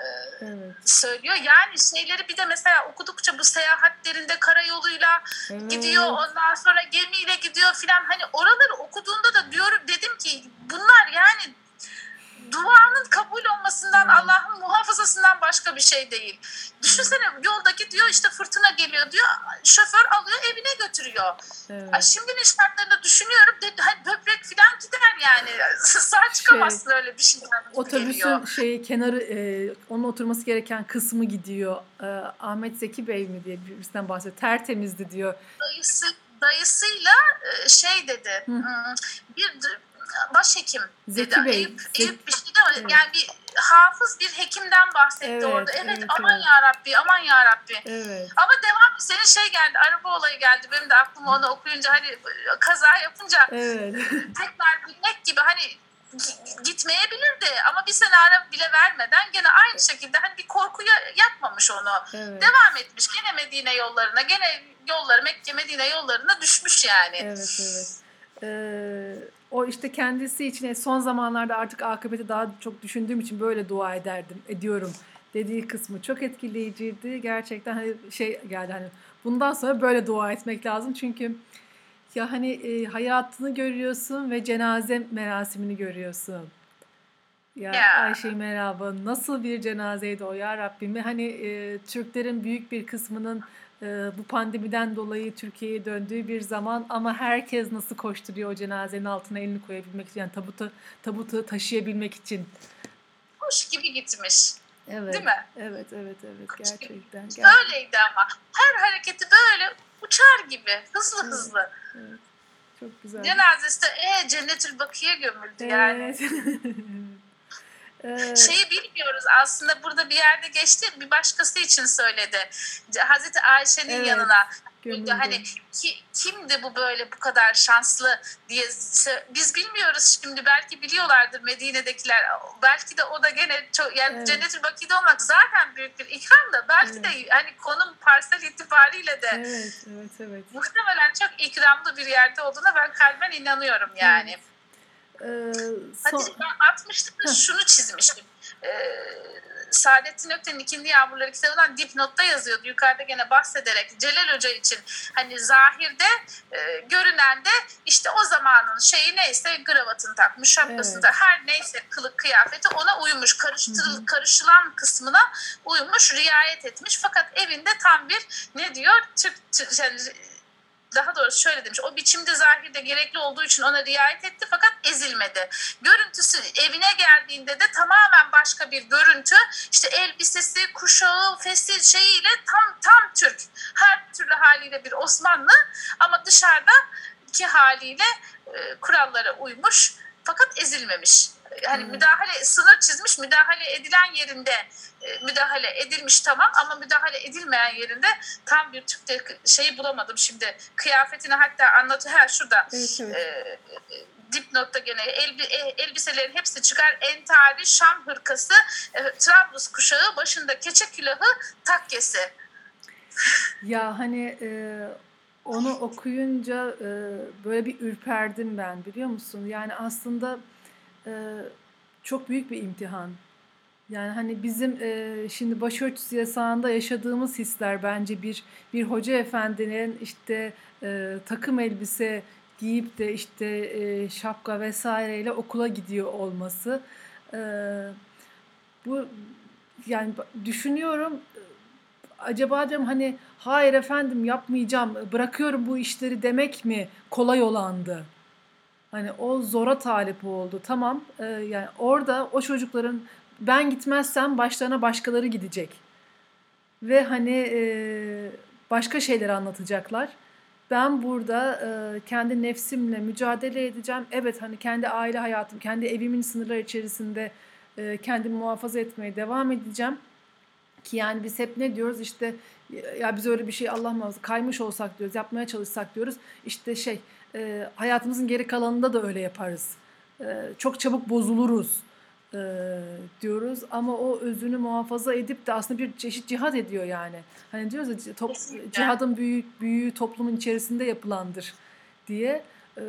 Evet.
söylüyor. Yani şeyleri bir de mesela okudukça bu seyahatlerinde karayoluyla
Evet.
gidiyor ondan sonra gemiyle gidiyor filan hani oraları okuduğunda da diyorum dedim ki bunlar yani duanın kabul olmasından
Evet.
Allah'ın muhafazasından başka bir şey değil. Düşünsene yolda gidiyor işte fırtına geliyor diyor şoför alıyor evine götürüyor. Ay
Evet.
şimdinin şartlarında düşünüyorum dedi hani böbrek filan gider yani (laughs) sağ çıkamazsın öyle bir şeyden
Otobüsün
geliyor.
şey kenarı e, onun oturması gereken kısmı gidiyor. E, Ahmet Zeki Bey mi diye birisinden bahsediyor. Tertemizdi diyor.
Dayısı, dayısıyla e, şey dedi
Hı.
hmm, bir başhekim
Zeki
dedi.
Bey,
Eyüp,
Zeki-
Eyüp bir şey de
Evet.
yani bir hafız bir hekimden bahsetti
Evet,
orada. Evet,
evet,
aman
evet.
ya Rabbi aman ya Rabbi.
Evet.
Ama devam senin şey geldi araba olayı geldi benim de aklıma onu okuyunca hani kaza yapınca
Evet. (laughs)
tekrar binmek gibi hani gi- gitmeyebilirdi ama bir sene ara bile vermeden gene aynı şekilde hani bir korkuya yapmamış onu.
Evet.
Devam etmiş gene Medine yollarına gene yolları Mekke Medine yollarına düşmüş yani.
Evet, evet. Ee, o işte kendisi için e, son zamanlarda artık akıbeti daha çok düşündüğüm için böyle dua ederdim, ediyorum dediği kısmı çok etkileyiciydi. Gerçekten hani şey geldi hani bundan sonra böyle dua etmek lazım çünkü ya hani e, hayatını görüyorsun ve cenaze merasimini görüyorsun. Ya
Ya.
Ayşe merhaba nasıl bir cenazeydi o ya Rabbim. Hani e, Türklerin büyük bir kısmının bu pandemiden dolayı Türkiye'ye döndüğü bir zaman ama herkes nasıl koşturuyor o cenazenin altına elini koyabilmek için yani tabutu tabutu taşıyabilmek için.
Kuş gibi gitmiş.
Evet.
Değil mi?
Evet, evet, evet. Gerçekten. gerçekten.
Öyleydi ama. Her hareketi böyle uçar gibi. Hızlı
Evet.
hızlı.
Evet. Çok güzel.
Cenazesi de e, Cennetül Bakiye gömüldü yani. (laughs)
Evet.
Şeyi bilmiyoruz aslında burada bir yerde geçti bir başkası için söyledi. Hazreti Ayşe'nin
Evet,
yanına
gömüldü.
hani ki, kimdi bu böyle bu kadar şanslı diye biz bilmiyoruz şimdi belki biliyorlardır Medine'dekiler belki de o da gene çok yani
Evet.
Cennetül Baki'de olmak zaten büyük bir ikram da belki de hani konum parsel itibariyle de
Evet, evet, evet.
muhtemelen çok ikramlı bir yerde olduğuna ben kalben inanıyorum yani.
Ee,
Hadi
son-
ben 60'ta da şunu çizmiştim. Ee, Saadettin Ökten'in İkindi Yağmurları kitabından dipnotta yazıyordu. Yukarıda gene bahsederek Celal Hoca için hani zahirde e, görünen de işte o zamanın şeyi neyse gravatını takmış, şapkasını
Evet.
da her neyse kılık kıyafeti ona uymuş. Karıştırıl, karışılan kısmına uymuş, riayet etmiş. Fakat evinde tam bir ne diyor? Türk, Türk- yani daha doğrusu şöyle demiş. O biçimde zahirde gerekli olduğu için ona riayet etti fakat ezilmedi. Görüntüsü evine geldiğinde de tamamen başka bir görüntü. İşte elbisesi, kuşağı, fesi şeyiyle tam tam Türk. Her türlü haliyle bir Osmanlı ama dışarıdaki haliyle e, kurallara uymuş fakat ezilmemiş. Yani
Evet.
müdahale sınır çizmiş, müdahale edilen yerinde e, müdahale edilmiş tamam ama müdahale edilmeyen yerinde tam bir Türk'te şeyi bulamadım şimdi. Kıyafetini hatta anlatıyor. Ha şurada
evet, evet.
e, e, dipnotta gene elbi, elbiselerin hepsi çıkar. Entari, Şam hırkası, e, Trablus kuşağı, başında keçe külahı, takkesi.
Ya hani e, onu okuyunca e, böyle bir ürperdim ben biliyor musun? Yani aslında e, çok büyük bir imtihan. Yani hani bizim e, şimdi başörtüsü yasağında yaşadığımız hisler bence bir bir hoca efendinin işte e, takım elbise giyip de işte e, şapka vesaireyle okula gidiyor olması. E, bu yani düşünüyorum acaba diyorum hani hayır efendim yapmayacağım bırakıyorum bu işleri demek mi kolay olandı? Hani o zora talip oldu. Tamam e, yani orada o çocukların ben gitmezsem başlarına başkaları gidecek. Ve hani e, başka şeyler anlatacaklar. Ben burada e, kendi nefsimle mücadele edeceğim. Evet hani kendi aile hayatım, kendi evimin sınırları içerisinde e, kendimi muhafaza etmeye devam edeceğim. Ki yani biz hep ne diyoruz işte ya biz öyle bir şey Allah muhafaza kaymış olsak diyoruz, yapmaya çalışsak diyoruz. İşte şey e, hayatımızın geri kalanında da öyle yaparız. E, çok çabuk bozuluruz e, diyoruz ama o özünü muhafaza edip de aslında bir çeşit cihad ediyor yani. Hani diyoruz ya top,
Kesinlikle.
cihadın büyük büyüğü toplumun içerisinde yapılandır diye. E,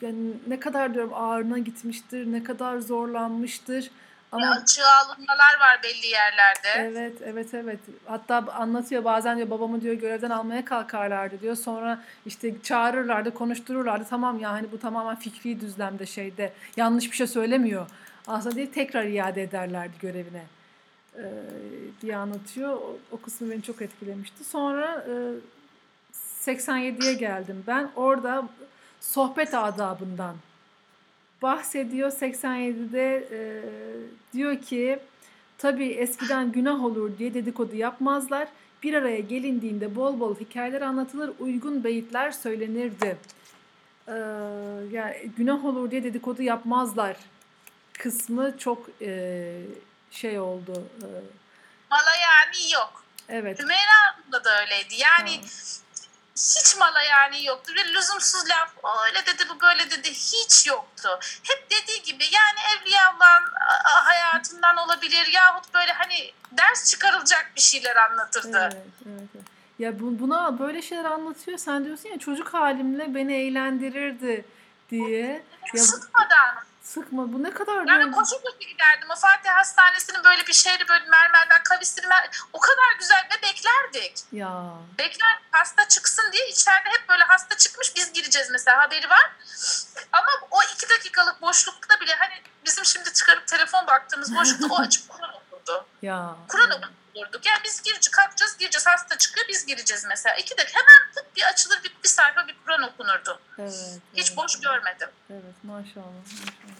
yani ne kadar diyorum ağırına gitmiştir, ne kadar zorlanmıştır. Ama
Açığa alınmalar var belli yerlerde.
Evet, evet, evet. Hatta anlatıyor bazen diyor babamı diyor görevden almaya kalkarlardı diyor. Sonra işte çağırırlardı, konuştururlardı. Tamam ya hani bu tamamen fikri düzlemde şeyde yanlış bir şey söylemiyor. Aslında diye tekrar iade ederlerdi görevine ee, diye anlatıyor. O, o kısmı beni çok etkilemişti. Sonra e, 87'ye geldim ben. Orada sohbet adabından bahsediyor 87'de e, diyor ki tabii eskiden günah olur diye dedikodu yapmazlar. Bir araya gelindiğinde bol bol hikayeler anlatılır, uygun beyitler söylenirdi. Ee, yani günah olur diye dedikodu yapmazlar kısmı çok e, şey oldu. E,
Mala yani yok.
evet.
Hümeyra da öyleydi. Yani
Tamam.
Hiç mala yani yoktu. Bir lüzumsuz laf öyle dedi bu böyle dedi hiç yoktu. Hep dediği gibi yani Evliyaullah'ın a- hayatından olabilir yahut böyle hani ders çıkarılacak bir şeyler anlatırdı.
Evet, evet, evet. Ya bu, buna böyle şeyler anlatıyor. Sen diyorsun ya çocuk halimle beni eğlendirirdi diye. Ya
Sıkmadan.
Sıkma. Bu ne kadar
Yani
diyorum-
koşu koşu giderdim. O Fatih Hastanesi'nin böyle bir şehri böyle mermerden kavisli mer- o kadar güzel ve beklerdik.
Ya.
Bekler hasta çıksın diye içeride hep böyle hasta çıkmış biz gireceğiz mesela haberi var. Ama o iki dakikalık boşlukta bile hani bizim şimdi çıkarıp telefon baktığımız boşlukta o açıp Kur'an okurdu.
Ya.
Kur'an okurduk. Yani biz gireceğiz, kalkacağız, gireceğiz, hasta çıkıyor, biz gireceğiz mesela. İki dakika hemen tık bir açılır, bir, bir sayfa bir Kur'an okunurdu.
Evet.
Hiç
evet,
boş görmedim.
Evet maşallah. maşallah.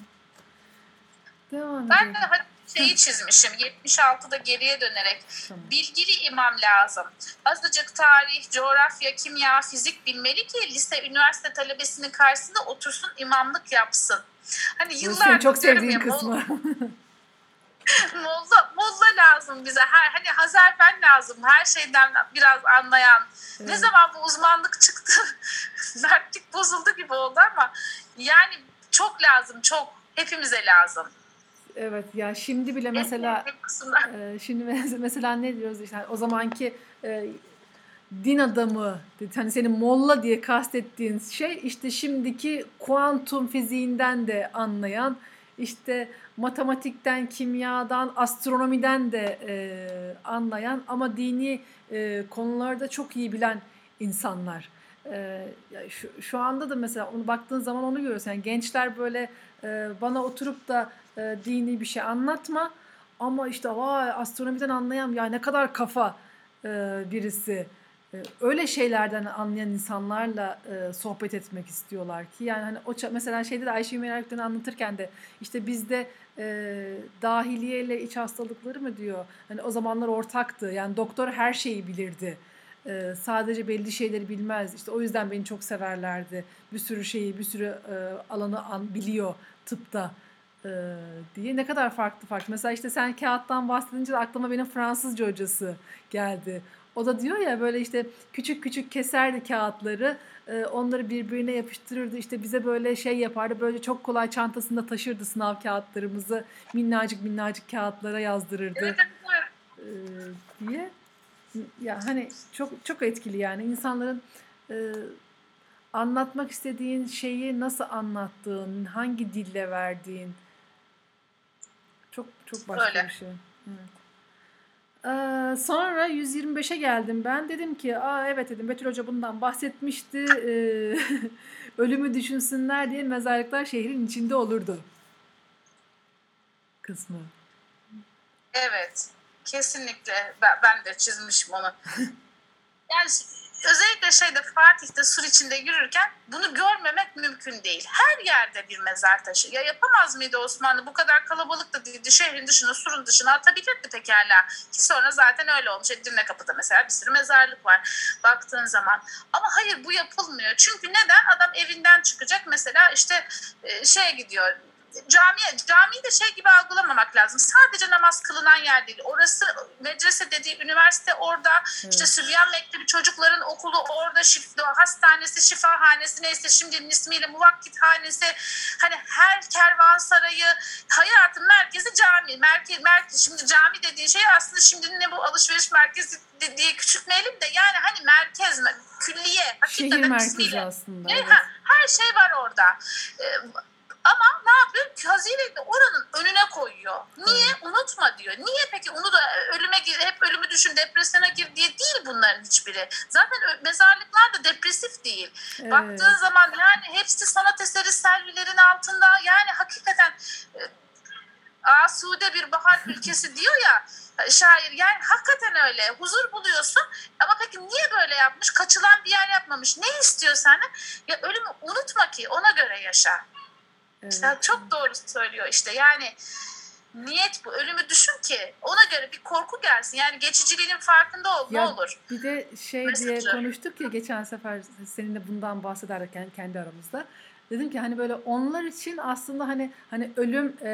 Devam
Ben de hani şeyi çizmişim. 76'da geriye dönerek.
Tamam.
Bilgili imam lazım. Azıcık tarih, coğrafya, kimya, fizik bilmeli ki lise, üniversite talebesinin karşısında otursun imamlık yapsın. Hani
senin çok
ya,
kısmı. (laughs) (laughs)
Molla, molla lazım bize. Her, hani Hazarfen lazım. Her şeyden biraz anlayan. Ne
Evet.
zaman bu uzmanlık çıktı? (laughs) Mertlik bozuldu gibi oldu ama yani çok lazım. Çok. Hepimize lazım.
Evet ya şimdi bile mesela. Ee, şimdi mes- (laughs) mesela ne diyoruz işte o zamanki e, din adamı hani senin molla diye kastettiğin şey işte şimdiki kuantum fiziğinden de anlayan işte matematikten, kimyadan, astronomiden de e, anlayan ama dini e, konularda çok iyi bilen insanlar. E, şu, şu anda da mesela onu baktığın zaman onu görüyorsun. Yani gençler böyle e, bana oturup da e, dini bir şey anlatma ama işte vay astronomiden anlayan ya ne kadar kafa e, birisi. E, öyle şeylerden anlayan insanlarla e, sohbet etmek istiyorlar ki yani hani o mesela şeyde de Ayşe Merak'tan anlatırken de işte bizde e, dahiliye ile iç hastalıkları mı diyor. Hani o zamanlar ortaktı. Yani doktor her şeyi bilirdi. E, sadece belli şeyleri bilmez. İşte o yüzden beni çok severlerdi. Bir sürü şeyi, bir sürü e, alanı an, biliyor tıpta e, diye. Ne kadar farklı farklı. Mesela işte sen kağıttan bahsedince de aklıma benim Fransızca hocası geldi. O da diyor ya böyle işte küçük küçük keserdi kağıtları. e, onları birbirine yapıştırırdı. İşte bize böyle şey yapardı. Böyle çok kolay çantasında taşırdı sınav kağıtlarımızı. Minnacık minnacık kağıtlara yazdırırdı e, diye. Ya hani çok çok etkili yani insanların e, anlatmak istediğin şeyi nasıl anlattığın, hangi dille verdiğin çok çok başka
Öyle.
bir şey. Evet. Ee, sonra 125'e geldim ben. Dedim ki Aa, evet dedim Betül Hoca bundan bahsetmişti. Ee, (laughs) ölümü düşünsünler diye mezarlıklar şehrin içinde olurdu. Kısmı.
Evet. Kesinlikle. Ben, ben de çizmişim onu. Yani (laughs) özellikle şeyde Fatih'te sur içinde yürürken bunu görmemek mümkün değil. Her yerde bir mezar taşı. Ya yapamaz mıydı Osmanlı? Bu kadar kalabalık da değildi. Şehrin dışına, surun dışına atabilirdi pekala. Ki sonra zaten öyle olmuş. Edirne Kapı'da mesela bir sürü mezarlık var baktığın zaman. Ama hayır bu yapılmıyor. Çünkü neden? Adam evinden çıkacak mesela işte e, şeye gidiyor camiye, camiyi de şey gibi algılamamak lazım. Sadece namaz kılınan yer değil. Orası medrese dediği üniversite orada. İşte Sübyan Mektebi çocukların okulu orada. Şif, hastanesi, şifahanesi neyse şimdinin ismiyle muvakkithanesi. Hani her kervansarayı hayatın merkezi cami. Merkez, merkez, şimdi cami dediği şey aslında şimdinin ne bu alışveriş merkezi diye küçültmeyelim de yani hani merkez, külliye.
Şehir merkezi
ismiyle.
aslında.
E,
evet.
her şey var orada. Ee, ama ne yapıyor? Hazineyi de oranın önüne koyuyor. Niye? Unutma diyor. Niye peki? Onu da ölüme gir, hep ölümü düşün, depresyona gir diye değil bunların hiçbiri. Zaten mezarlıklar da depresif değil.
Evet.
Baktığın zaman yani hepsi sanat eseri selvilerin altında. Yani hakikaten e, asude bir bahar (laughs) ülkesi diyor ya e, şair. Yani hakikaten öyle. Huzur buluyorsun. Ama peki niye böyle yapmış? Kaçılan bir yer yapmamış. Ne istiyor senden? Ya ölümü unutma ki ona göre yaşa.
Evet.
İşte çok doğru söylüyor işte. Yani niyet bu. Ölümü düşün ki ona göre bir korku gelsin. Yani geçiciliğinin farkında ol. Ne
Ya
olur.
Bir de şey diye
Mesajı.
konuştuk ya geçen sefer seninle bundan bahsederken kendi aramızda. Dedim ki hani böyle onlar için aslında hani hani ölüm e,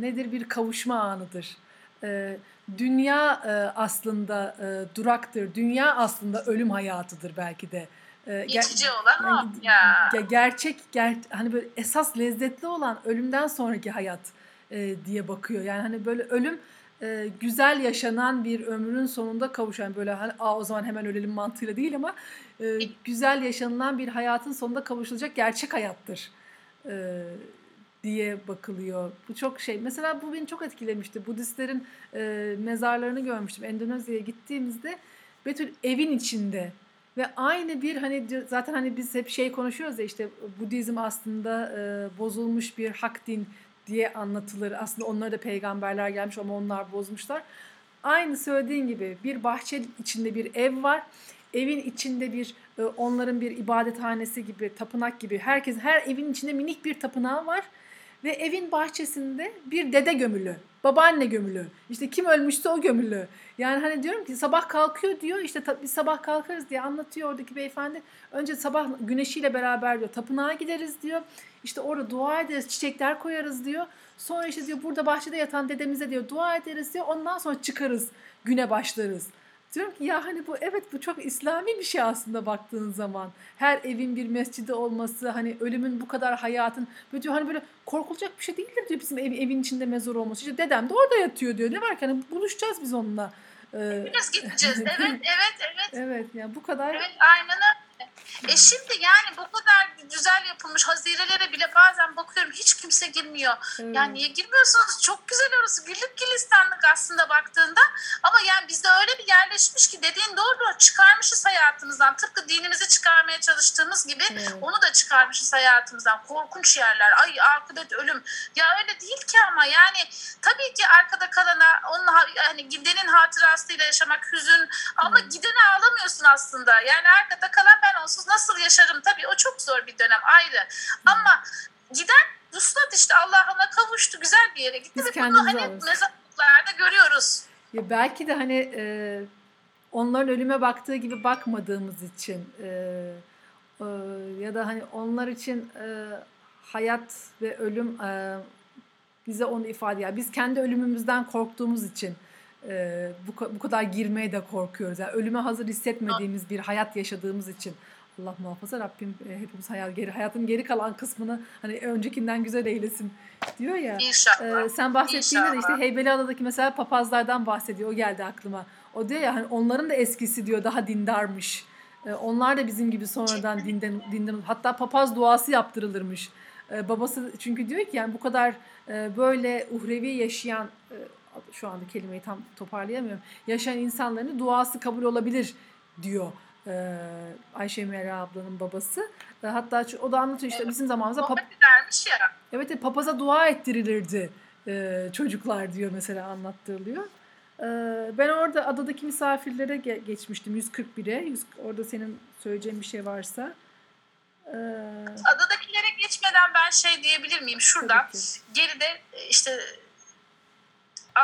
nedir bir kavuşma anıdır. E, dünya e, aslında e, duraktır. Dünya aslında ölüm hayatıdır belki de. E, ger-
Geçici olan o.
yani
Ya.
ge- gerçek ger hani böyle esas lezzetli olan ölümden sonraki hayat e, diye bakıyor. Yani hani böyle ölüm e, güzel yaşanan bir ömrün sonunda kavuşan böyle hani Aa, o zaman hemen ölelim mantığıyla değil ama e, güzel yaşanılan bir hayatın sonunda kavuşulacak gerçek hayattır e, diye bakılıyor. Bu çok şey. Mesela bu beni çok etkilemişti. Budistlerin e, mezarlarını görmüştüm. Endonezya'ya gittiğimizde Betül evin içinde ve aynı bir hani zaten hani biz hep şey konuşuyoruz ya işte Budizm aslında e, bozulmuş bir hak din diye anlatılır. Aslında onlara da peygamberler gelmiş ama onlar bozmuşlar. Aynı söylediğin gibi bir bahçe içinde bir ev var. Evin içinde bir e, onların bir ibadethanesi gibi, tapınak gibi. Herkes her evin içinde minik bir tapınağı var ve evin bahçesinde bir dede gömülü, babaanne gömülü. İşte kim ölmüşse o gömülü. Yani hani diyorum ki sabah kalkıyor diyor işte biz sabah kalkarız diye anlatıyor oradaki beyefendi. Önce sabah güneşiyle beraber diyor tapınağa gideriz diyor. İşte orada dua ederiz, çiçekler koyarız diyor. Sonra işte diyor burada bahçede yatan dedemize diyor dua ederiz diyor. Ondan sonra çıkarız, güne başlarız. Diyorum ki ya hani bu evet bu çok İslami bir şey aslında baktığın zaman. Her evin bir mescidi olması, hani ölümün bu kadar hayatın böyle diyor hani böyle korkulacak bir şey değildir diyor bizim ev, evin içinde mezar olması. İşte dedem de orada yatıyor diyor. Ne var ki hani buluşacağız biz onunla. Ee,
gideceğiz. (laughs) Evet, evet, evet.
evet yani bu kadar
Evet, aynen. E şimdi yani bu kadar güzel yapılmış hazirelere bile bazen bakıyorum hiç kimse girmiyor.
Evet.
Yani niye girmiyorsunuz? Çok güzel orası. Güllük gülistanlık aslında baktığında. Ama yani bizde öyle bir yerleşmiş ki dediğin doğru çıkarmışız hayatımızdan. Tıpkı dinimizi çıkarmaya çalıştığımız gibi
Evet.
onu da çıkarmışız hayatımızdan. Korkunç yerler. Ay akıbet ölüm. Ya öyle değil ki ama yani tabii ki arkada kalana onun ha- yani gidenin hatırasıyla yaşamak hüzün ama
Evet.
gidene ağlamıyorsun aslında. Yani arkada kalan ben onsuz nasıl yaşarım? Tabii o çok zor bir dönem ayrı. Ama giden vuslat işte Allah'ına kavuştu. Güzel bir yere gitti
Biz
ve bunu hani
alırız.
mezarlıklarda görüyoruz.
Ya belki de hani e, onların ölüme baktığı gibi bakmadığımız için e, e, ya da hani onlar için e, hayat ve ölüm e, bize onu ifade ya biz kendi ölümümüzden korktuğumuz için e, bu, bu kadar girmeye de korkuyoruz. Yani ölüme hazır hissetmediğimiz bir hayat yaşadığımız için Allah muhafaza Rabbim e, hepimiz hayat geri hayatın geri kalan kısmını hani öncekinden güzel eylesin diyor ya.
İnşallah.
Ee, sen bahsettiğinde de işte
İnşallah.
Heybeliada'daki mesela papazlardan bahsediyor. O geldi aklıma. O diyor ya hani onların da eskisi diyor daha dindarmış. Ee, onlar da bizim gibi sonradan dinden dinden hatta papaz duası yaptırılırmış. Ee, babası çünkü diyor ki yani bu kadar e, böyle uhrevi yaşayan e, şu anda kelimeyi tam toparlayamıyorum. Yaşayan insanların duası kabul olabilir diyor. Ee, Ayşe Mera ablanın babası. Ee, hatta o da anlatıyor işte bizim zamanımızda pap-
ya.
Evet, evet, papaza dua ettirilirdi e, çocuklar diyor mesela anlattırılıyor. E, ben orada adadaki misafirlere ge- geçmiştim 141'e. 100 orada senin söyleyeceğin bir şey varsa. E,
Adadakilere geçmeden ben şey diyebilir miyim? Şurada geride işte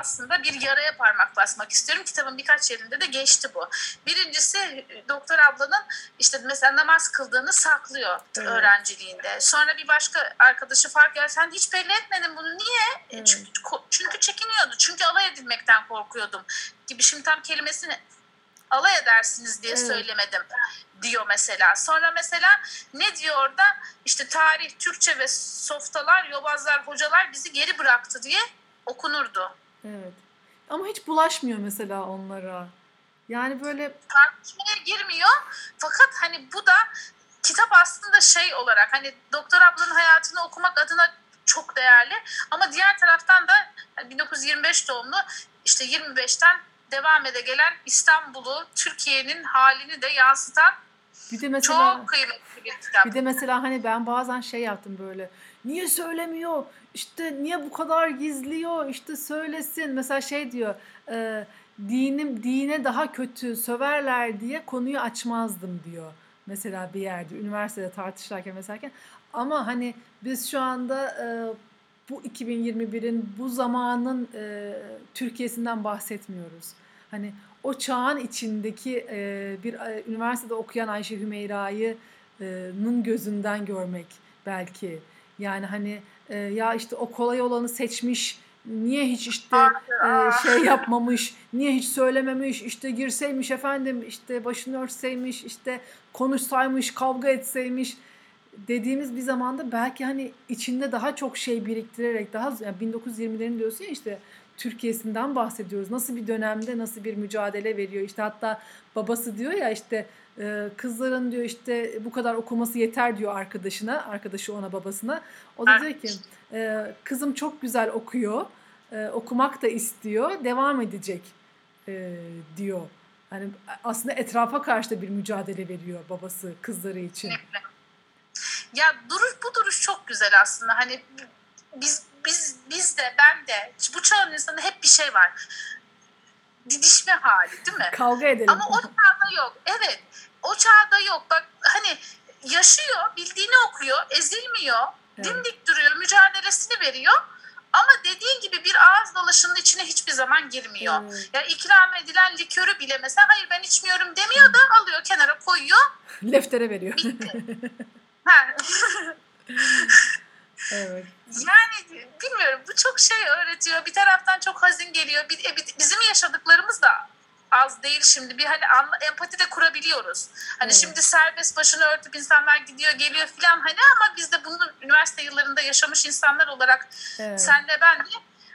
aslında bir yaraya parmak basmak istiyorum. Kitabın birkaç yerinde de geçti bu. Birincisi doktor ablanın işte mesela namaz kıldığını saklıyor
Evet.
öğrenciliğinde. Sonra bir başka arkadaşı fark eder. Sen hiç belli etmedin bunu. Niye? E,
Evet.
Çünkü, çünkü çekiniyordu. Çünkü alay edilmekten korkuyordum. Gibi şimdi tam kelimesini alay edersiniz diye
Evet.
söylemedim diyor mesela. Sonra mesela ne diyor orada? İşte tarih, Türkçe ve softalar, yobazlar, hocalar bizi geri bıraktı diye okunurdu.
Evet. Ama hiç bulaşmıyor mesela onlara. Yani böyle
Tartışmaya girmiyor. Fakat hani bu da kitap aslında şey olarak hani Doktor ablanın hayatını okumak adına çok değerli. Ama diğer taraftan da hani 1925 doğumlu işte 25'ten devam ede gelen İstanbul'u, Türkiye'nin halini de yansıtan
bir de mesela
çok kıymetli bir kitap.
Bir de mesela hani ben bazen şey yaptım böyle. Niye söylemiyor? İşte niye bu kadar gizliyor? İşte söylesin. Mesela şey diyor. E, dinim dine daha kötü söverler diye konuyu açmazdım diyor. Mesela bir yerde üniversitede tartışırken mesela. Ama hani biz şu anda e, bu 2021'in bu zamanın e, Türkiye'sinden bahsetmiyoruz. Hani o çağın içindeki e, bir e, üniversitede okuyan Ayşe Hümeyra'yı'nın gözünden görmek belki. Yani hani e, ya işte o kolay olanı seçmiş, niye hiç işte e, şey yapmamış, niye hiç söylememiş, işte girseymiş efendim, işte başını örtseymiş, işte konuşsaymış, kavga etseymiş dediğimiz bir zamanda belki hani içinde daha çok şey biriktirerek daha yani 1920'lerin diyorsun ya işte Türkiye'sinden bahsediyoruz. Nasıl bir dönemde nasıl bir mücadele veriyor. İşte hatta babası diyor ya işte kızların diyor işte bu kadar okuması yeter diyor arkadaşına. Arkadaşı ona babasına. O da diyor ki e, kızım çok güzel okuyor. e, okumak da istiyor. Devam edecek e, diyor. Hani aslında etrafa karşı da bir mücadele veriyor babası kızları için.
Ya duruş bu duruş çok güzel aslında. Hani biz biz biz de ben de bu çağın insanında hep bir şey var. Didişme hali değil mi?
Kavga edelim.
Ama o çağda yok. Evet. O çağda yok. Bak hani yaşıyor, bildiğini okuyor, ezilmiyor.
Evet.
Dimdik duruyor, mücadelesini veriyor. Ama dediğin gibi bir ağız dalaşının içine hiçbir zaman girmiyor.
Evet.
Ya ikram edilen likörü bile mesela hayır ben içmiyorum demiyor da alıyor kenara koyuyor. (laughs)
Leftere veriyor.
Bitti. (laughs) ha. (laughs)
evet.
Yani bilmiyorum bu çok şey öğretiyor. Bir taraftan çok hazin geliyor. E, bizim yaşadıklarımız da az değil şimdi. Bir hani anla, empati de kurabiliyoruz. Hani
Evet.
şimdi serbest başını örtüp insanlar gidiyor geliyor filan hani ama biz de bunu üniversite yıllarında yaşamış insanlar olarak
Evet.
senle ben de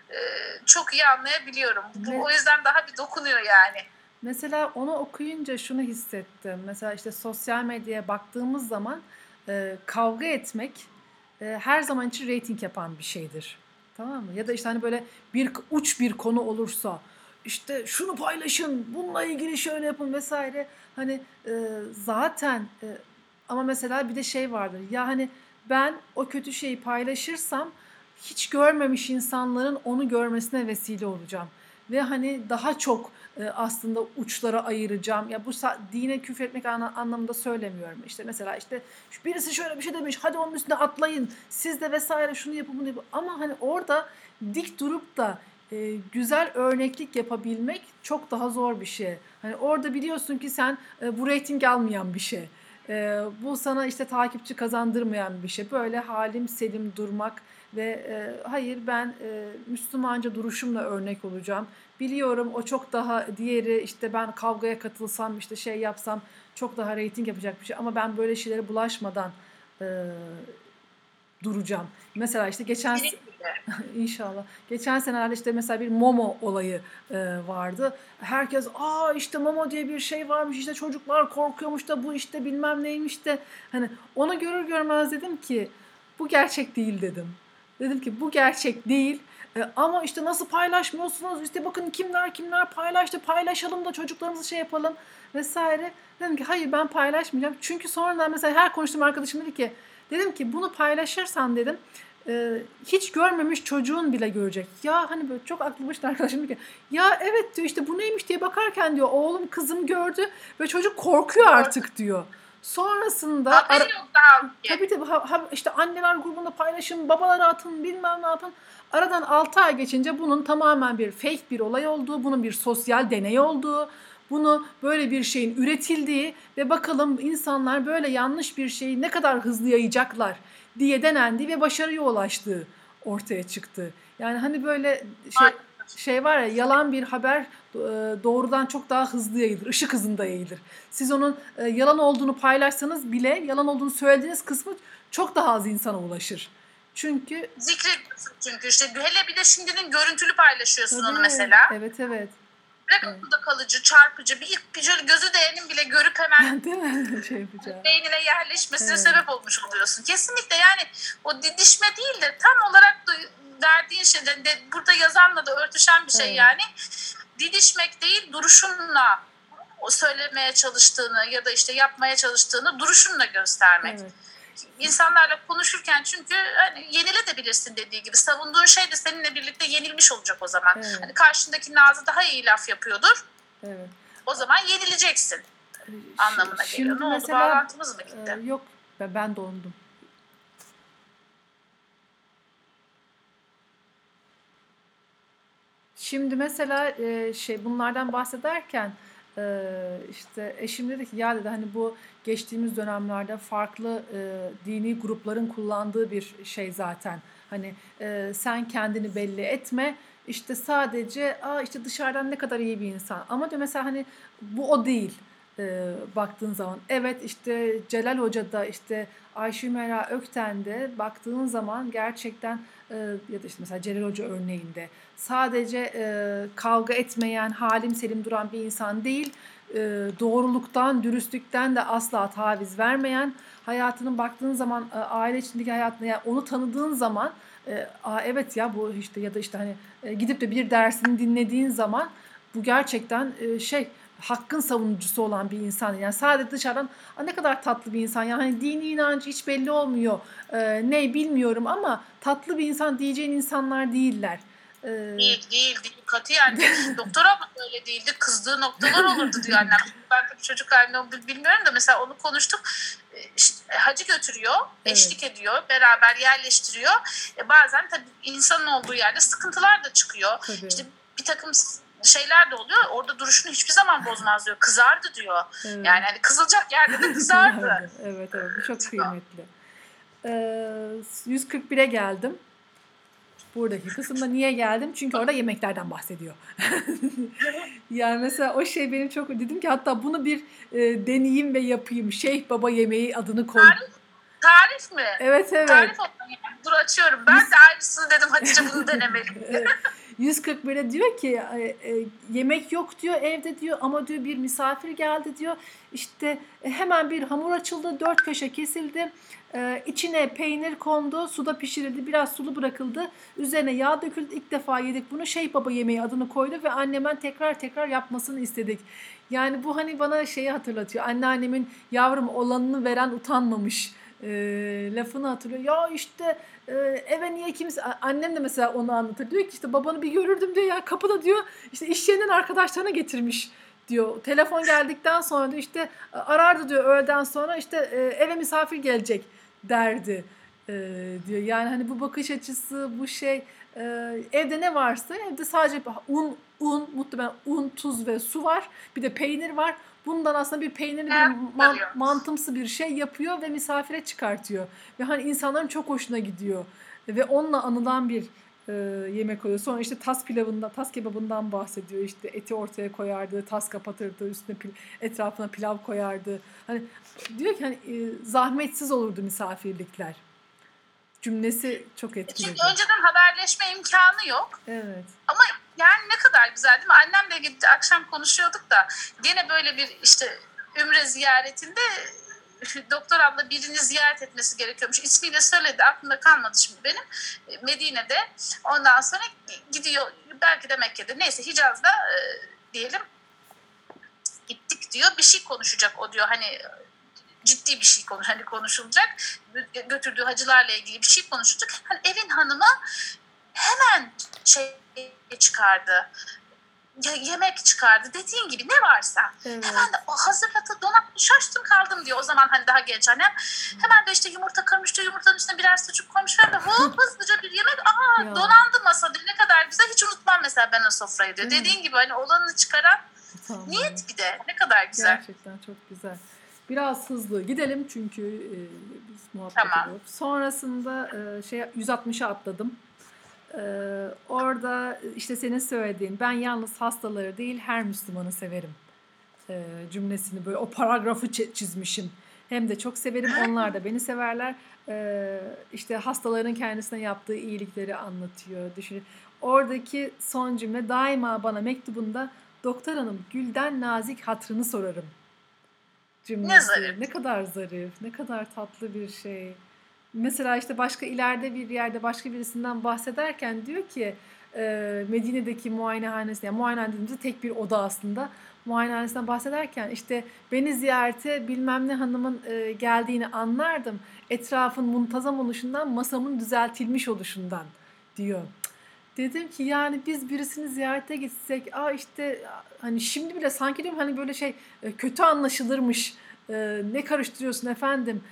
e, çok iyi anlayabiliyorum. Bu,
Evet.
o yüzden daha bir dokunuyor yani.
Mesela onu okuyunca şunu hissettim. Mesela işte sosyal medyaya baktığımız zaman e, kavga etmek e, her zaman için reyting yapan bir şeydir. Tamam mı? Ya da işte hani böyle bir uç bir konu olursa işte şunu paylaşın, bununla ilgili şöyle yapın vesaire. Hani e, zaten e, ama mesela bir de şey vardır. Ya hani ben o kötü şeyi paylaşırsam hiç görmemiş insanların onu görmesine vesile olacağım. Ve hani daha çok aslında uçlara ayıracağım. Ya bu dine küfretmek anlamında söylemiyorum. İşte mesela işte birisi şöyle bir şey demiş. Hadi onun üstüne atlayın. Siz de vesaire şunu yapın bunu yapın. Ama hani orada dik durup da e, güzel örneklik yapabilmek çok daha zor bir şey. Hani orada biliyorsun ki sen e, bu reyting almayan bir şey. E, bu sana işte takipçi kazandırmayan bir şey. Böyle halim selim durmak ve e, hayır ben e, Müslümanca duruşumla örnek olacağım. Biliyorum o çok daha diğeri işte ben kavgaya katılsam işte şey yapsam çok daha reyting yapacak bir şey ama ben böyle şeylere bulaşmadan e, duracağım. Mesela işte geçen. (laughs) İnşallah. Geçen senelerde işte mesela bir Momo olayı e, vardı. Herkes aa işte Momo diye bir şey varmış işte çocuklar korkuyormuş da bu işte bilmem neymiş de hani onu görür görmez dedim ki bu gerçek değil dedim. Dedim ki bu gerçek değil. E, ama işte nasıl paylaşmıyorsunuz? İşte bakın kimler kimler paylaştı. Paylaşalım da çocuklarımızı şey yapalım vesaire. Dedim ki hayır ben paylaşmayacağım. Çünkü sonradan mesela her konuştuğum arkadaşım dedi ki dedim ki bunu paylaşırsan dedim e, hiç görmemiş çocuğun bile görecek. Ya hani böyle çok aklı başında arkadaşım diyor ki ya evet diyor işte bu neymiş diye bakarken diyor oğlum kızım gördü ve çocuk korkuyor artık diyor. Sonrasında ara-
Haberi yok daha.
Tabii tabii ha, ha- işte anneler grubunda paylaşın, babalara atın, bilmem ne yapın. Aradan 6 ay geçince bunun tamamen bir fake bir olay olduğu, bunun bir sosyal deney olduğu, bunu böyle bir şeyin üretildiği ve bakalım insanlar böyle yanlış bir şeyi ne kadar hızlı yayacaklar diye denendiği ve başarıya ulaştığı ortaya çıktı. Yani hani böyle şey şey var ya yalan bir haber e, doğrudan çok daha hızlı yayılır. ışık hızında yayılır. Siz onun e, yalan olduğunu paylaşsanız bile yalan olduğunu söylediğiniz kısmı çok daha az insana ulaşır. Çünkü
Zikrediyorsun çünkü işte hele bir de şimdinin görüntülü paylaşıyorsun onu
Tabii,
mesela.
Evet evet.
Direkt akılda kalıcı, çarpıcı, bir ilk bir gözü değenin bile görüp hemen (laughs)
Değil mi? şey yapacağım.
beynine yerleşmesine
Evet.
sebep olmuş oluyorsun. Kesinlikle yani o didişme değil de tam olarak da verdiğin şey de, de burada yazanla da örtüşen bir şey
Evet.
yani. Didişmek değil duruşunla o söylemeye çalıştığını ya da işte yapmaya çalıştığını duruşunla göstermek.
Evet.
İnsanlarla konuşurken çünkü hani yenilebilirsin dediği gibi savunduğun şey de seninle birlikte yenilmiş olacak o zaman.
Evet.
Hani karşındaki Nazı daha iyi laf yapıyordur.
evet.
O zaman yenileceksin anlamına
Şimdi
geliyor. Ne oldu?
mesela,
Bağlantımız mı gitti?
Ee, yok ben dondum. Şimdi mesela e, şey bunlardan bahsederken e, işte eşim dedi ki ya dedi hani bu geçtiğimiz dönemlerde farklı e, dini grupların kullandığı bir şey zaten. Hani sen kendini belli etme işte sadece Aa, işte dışarıdan ne kadar iyi bir insan ama diyor mesela hani bu o değil e, baktığın zaman. Evet işte Celal Hoca'da işte Ayşe Mera Ökten'de baktığın zaman gerçekten e, ya da işte mesela Celal Hoca örneğinde sadece e, kavga etmeyen, halim selim duran bir insan değil, e, doğruluktan, dürüstlükten de asla taviz vermeyen, hayatının baktığın zaman e, aile içindeki hayatına yani onu tanıdığın zaman e, Aa, evet ya bu işte ya da işte hani e, gidip de bir dersini dinlediğin zaman bu gerçekten e, şey hakkın savunucusu olan bir insan. Yani sadece dışarıdan "Aa, ne kadar tatlı bir insan. Yani dini inancı hiç belli olmuyor. E, ne bilmiyorum ama tatlı bir insan diyeceğin insanlar değiller. Ee,
Değil değil değil katiyen değil. (laughs) Doktor abla öyle değildi. Kızdığı noktalar olurdu diyor annem. (laughs) Ben çocuk halini bilmiyorum da mesela onu konuştuk. Ee, işte hacı götürüyor,
Evet.
eşlik ediyor, beraber yerleştiriyor. E, bazen tabii insanın olduğu yerde sıkıntılar da çıkıyor.
tabii.
İşte bir takım şeyler de oluyor. Orada duruşunu hiçbir zaman bozmaz diyor. Kızardı diyor.
Evet.
Yani hani kızılacak yerde de kızardı. (laughs)
evet evet bu çok kıymetli. Ee, 141'e geldim. Buradaki kısımda niye geldim? Çünkü orada yemeklerden bahsediyor. (laughs) yani mesela o şey benim çok dedim ki hatta bunu bir e, deneyeyim ve yapayım. Şeyh Baba yemeği adını koy.
Tarif mi?
Evet evet.
Tarif yani. Dur açıyorum. Ben de aynısını dedim Hatice bunu (laughs) denemeliyim.
Evet. 141'e diyor ki e, e, yemek yok diyor evde diyor ama diyor bir misafir geldi diyor. İşte e, hemen bir hamur açıldı, dört köşe kesildi. İçine peynir kondu, suda pişirildi, biraz sulu bırakıldı. Üzerine yağ döküldü. İlk defa yedik bunu. Şeyh Baba yemeği adını koydu ve annemen tekrar tekrar yapmasını istedik. Yani bu hani bana şeyi hatırlatıyor. Anneannemin yavrum olanını veren utanmamış e, lafını hatırlıyor. Ya işte e, eve niye kimse annem de mesela onu anlatır. Diyor ki işte babanı bir görürdüm diyor ya kapıda diyor işte iş yerinden arkadaşlarına getirmiş diyor. Telefon geldikten sonra diyor işte arardı diyor öğleden sonra işte e, eve misafir gelecek derdi e, diyor. Yani hani bu bakış açısı bu şey e, evde ne varsa evde sadece un un muhtemelen un tuz ve su var bir de peynir var. Bundan aslında bir peynirli bir man- mantımsı bir şey yapıyor ve misafire çıkartıyor. Ve hani insanların çok hoşuna gidiyor. Ve onunla anılan bir e, yemek oluyor. Sonra işte tas pilavında, tas kebabından bahsediyor. İşte eti ortaya koyardı, tas kapatırdı, üstüne pil- etrafına pilav koyardı. Hani diyor ki hani e, zahmetsiz olurdu misafirlikler. Cümlesi çok etkili.
Çünkü önceden haberleşme imkanı yok.
Evet.
Ama yani ne kadar güzel değil mi? Annemle gitti akşam konuşuyorduk da gene böyle bir işte ümre ziyaretinde (laughs) doktor abla birini ziyaret etmesi gerekiyormuş. İsmiyle söyledi aklımda kalmadı şimdi benim. E, Medine'de. Ondan sonra gidiyor belki de Mekke'de neyse Hicaz'da e, diyelim gittik diyor. Bir şey konuşacak o diyor hani ciddi bir şey konuş hani konuşulacak götürdüğü hacılarla ilgili bir şey konuşulacak. Hani evin hanımı hemen şey çıkardı. Ya, yemek çıkardı. Dediğin gibi ne varsa.
Evet.
Hemen de o hazırladı donatlı şaştım kaldım diyor. O zaman hani daha genç annem. Hemen de işte yumurta kırmıştı. Yumurtanın içine birer sucuk koymuş da Hop hızlıca bir yemek. Aa (laughs)
Ya.
donandı masada. Ne kadar güzel. Hiç unutmam mesela ben o sofrayı diyor.
Mi?
Dediğin gibi hani olanını çıkaran
Tamam.
niyet bir de. Ne kadar güzel.
Gerçekten çok güzel. Biraz hızlı gidelim çünkü e, biz muhabbet
Tamam.
ediyoruz. Sonrasında e, şey 160'a atladım. E, orada işte senin söylediğin ben yalnız hastaları değil her Müslümanı severim e, cümlesini böyle o paragrafı çi- çizmişim. Hem de çok severim onlar da beni severler. E, işte hastaların kendisine yaptığı iyilikleri anlatıyor. Düşün. Oradaki son cümle daima bana mektubunda doktor hanım gülden nazik hatrını sorarım cümlesi.
Ne zarif.
Ne kadar zarif, ne kadar tatlı bir şey. Mesela işte başka ileride bir yerde başka birisinden bahsederken diyor ki e, Medine'deki muayenehanesi, yani muayenehane dediğimizde tek bir oda aslında. Muayenehanesinden bahsederken işte beni ziyarete bilmem ne hanımın e, geldiğini anlardım. Etrafın muntazam oluşundan, masamın düzeltilmiş oluşundan diyor. Dedim ki yani biz birisini ziyarete gitsek, aa işte hani şimdi bile sanki diyorum hani böyle şey e, kötü anlaşılırmış. Ne karıştırıyorsun efendim?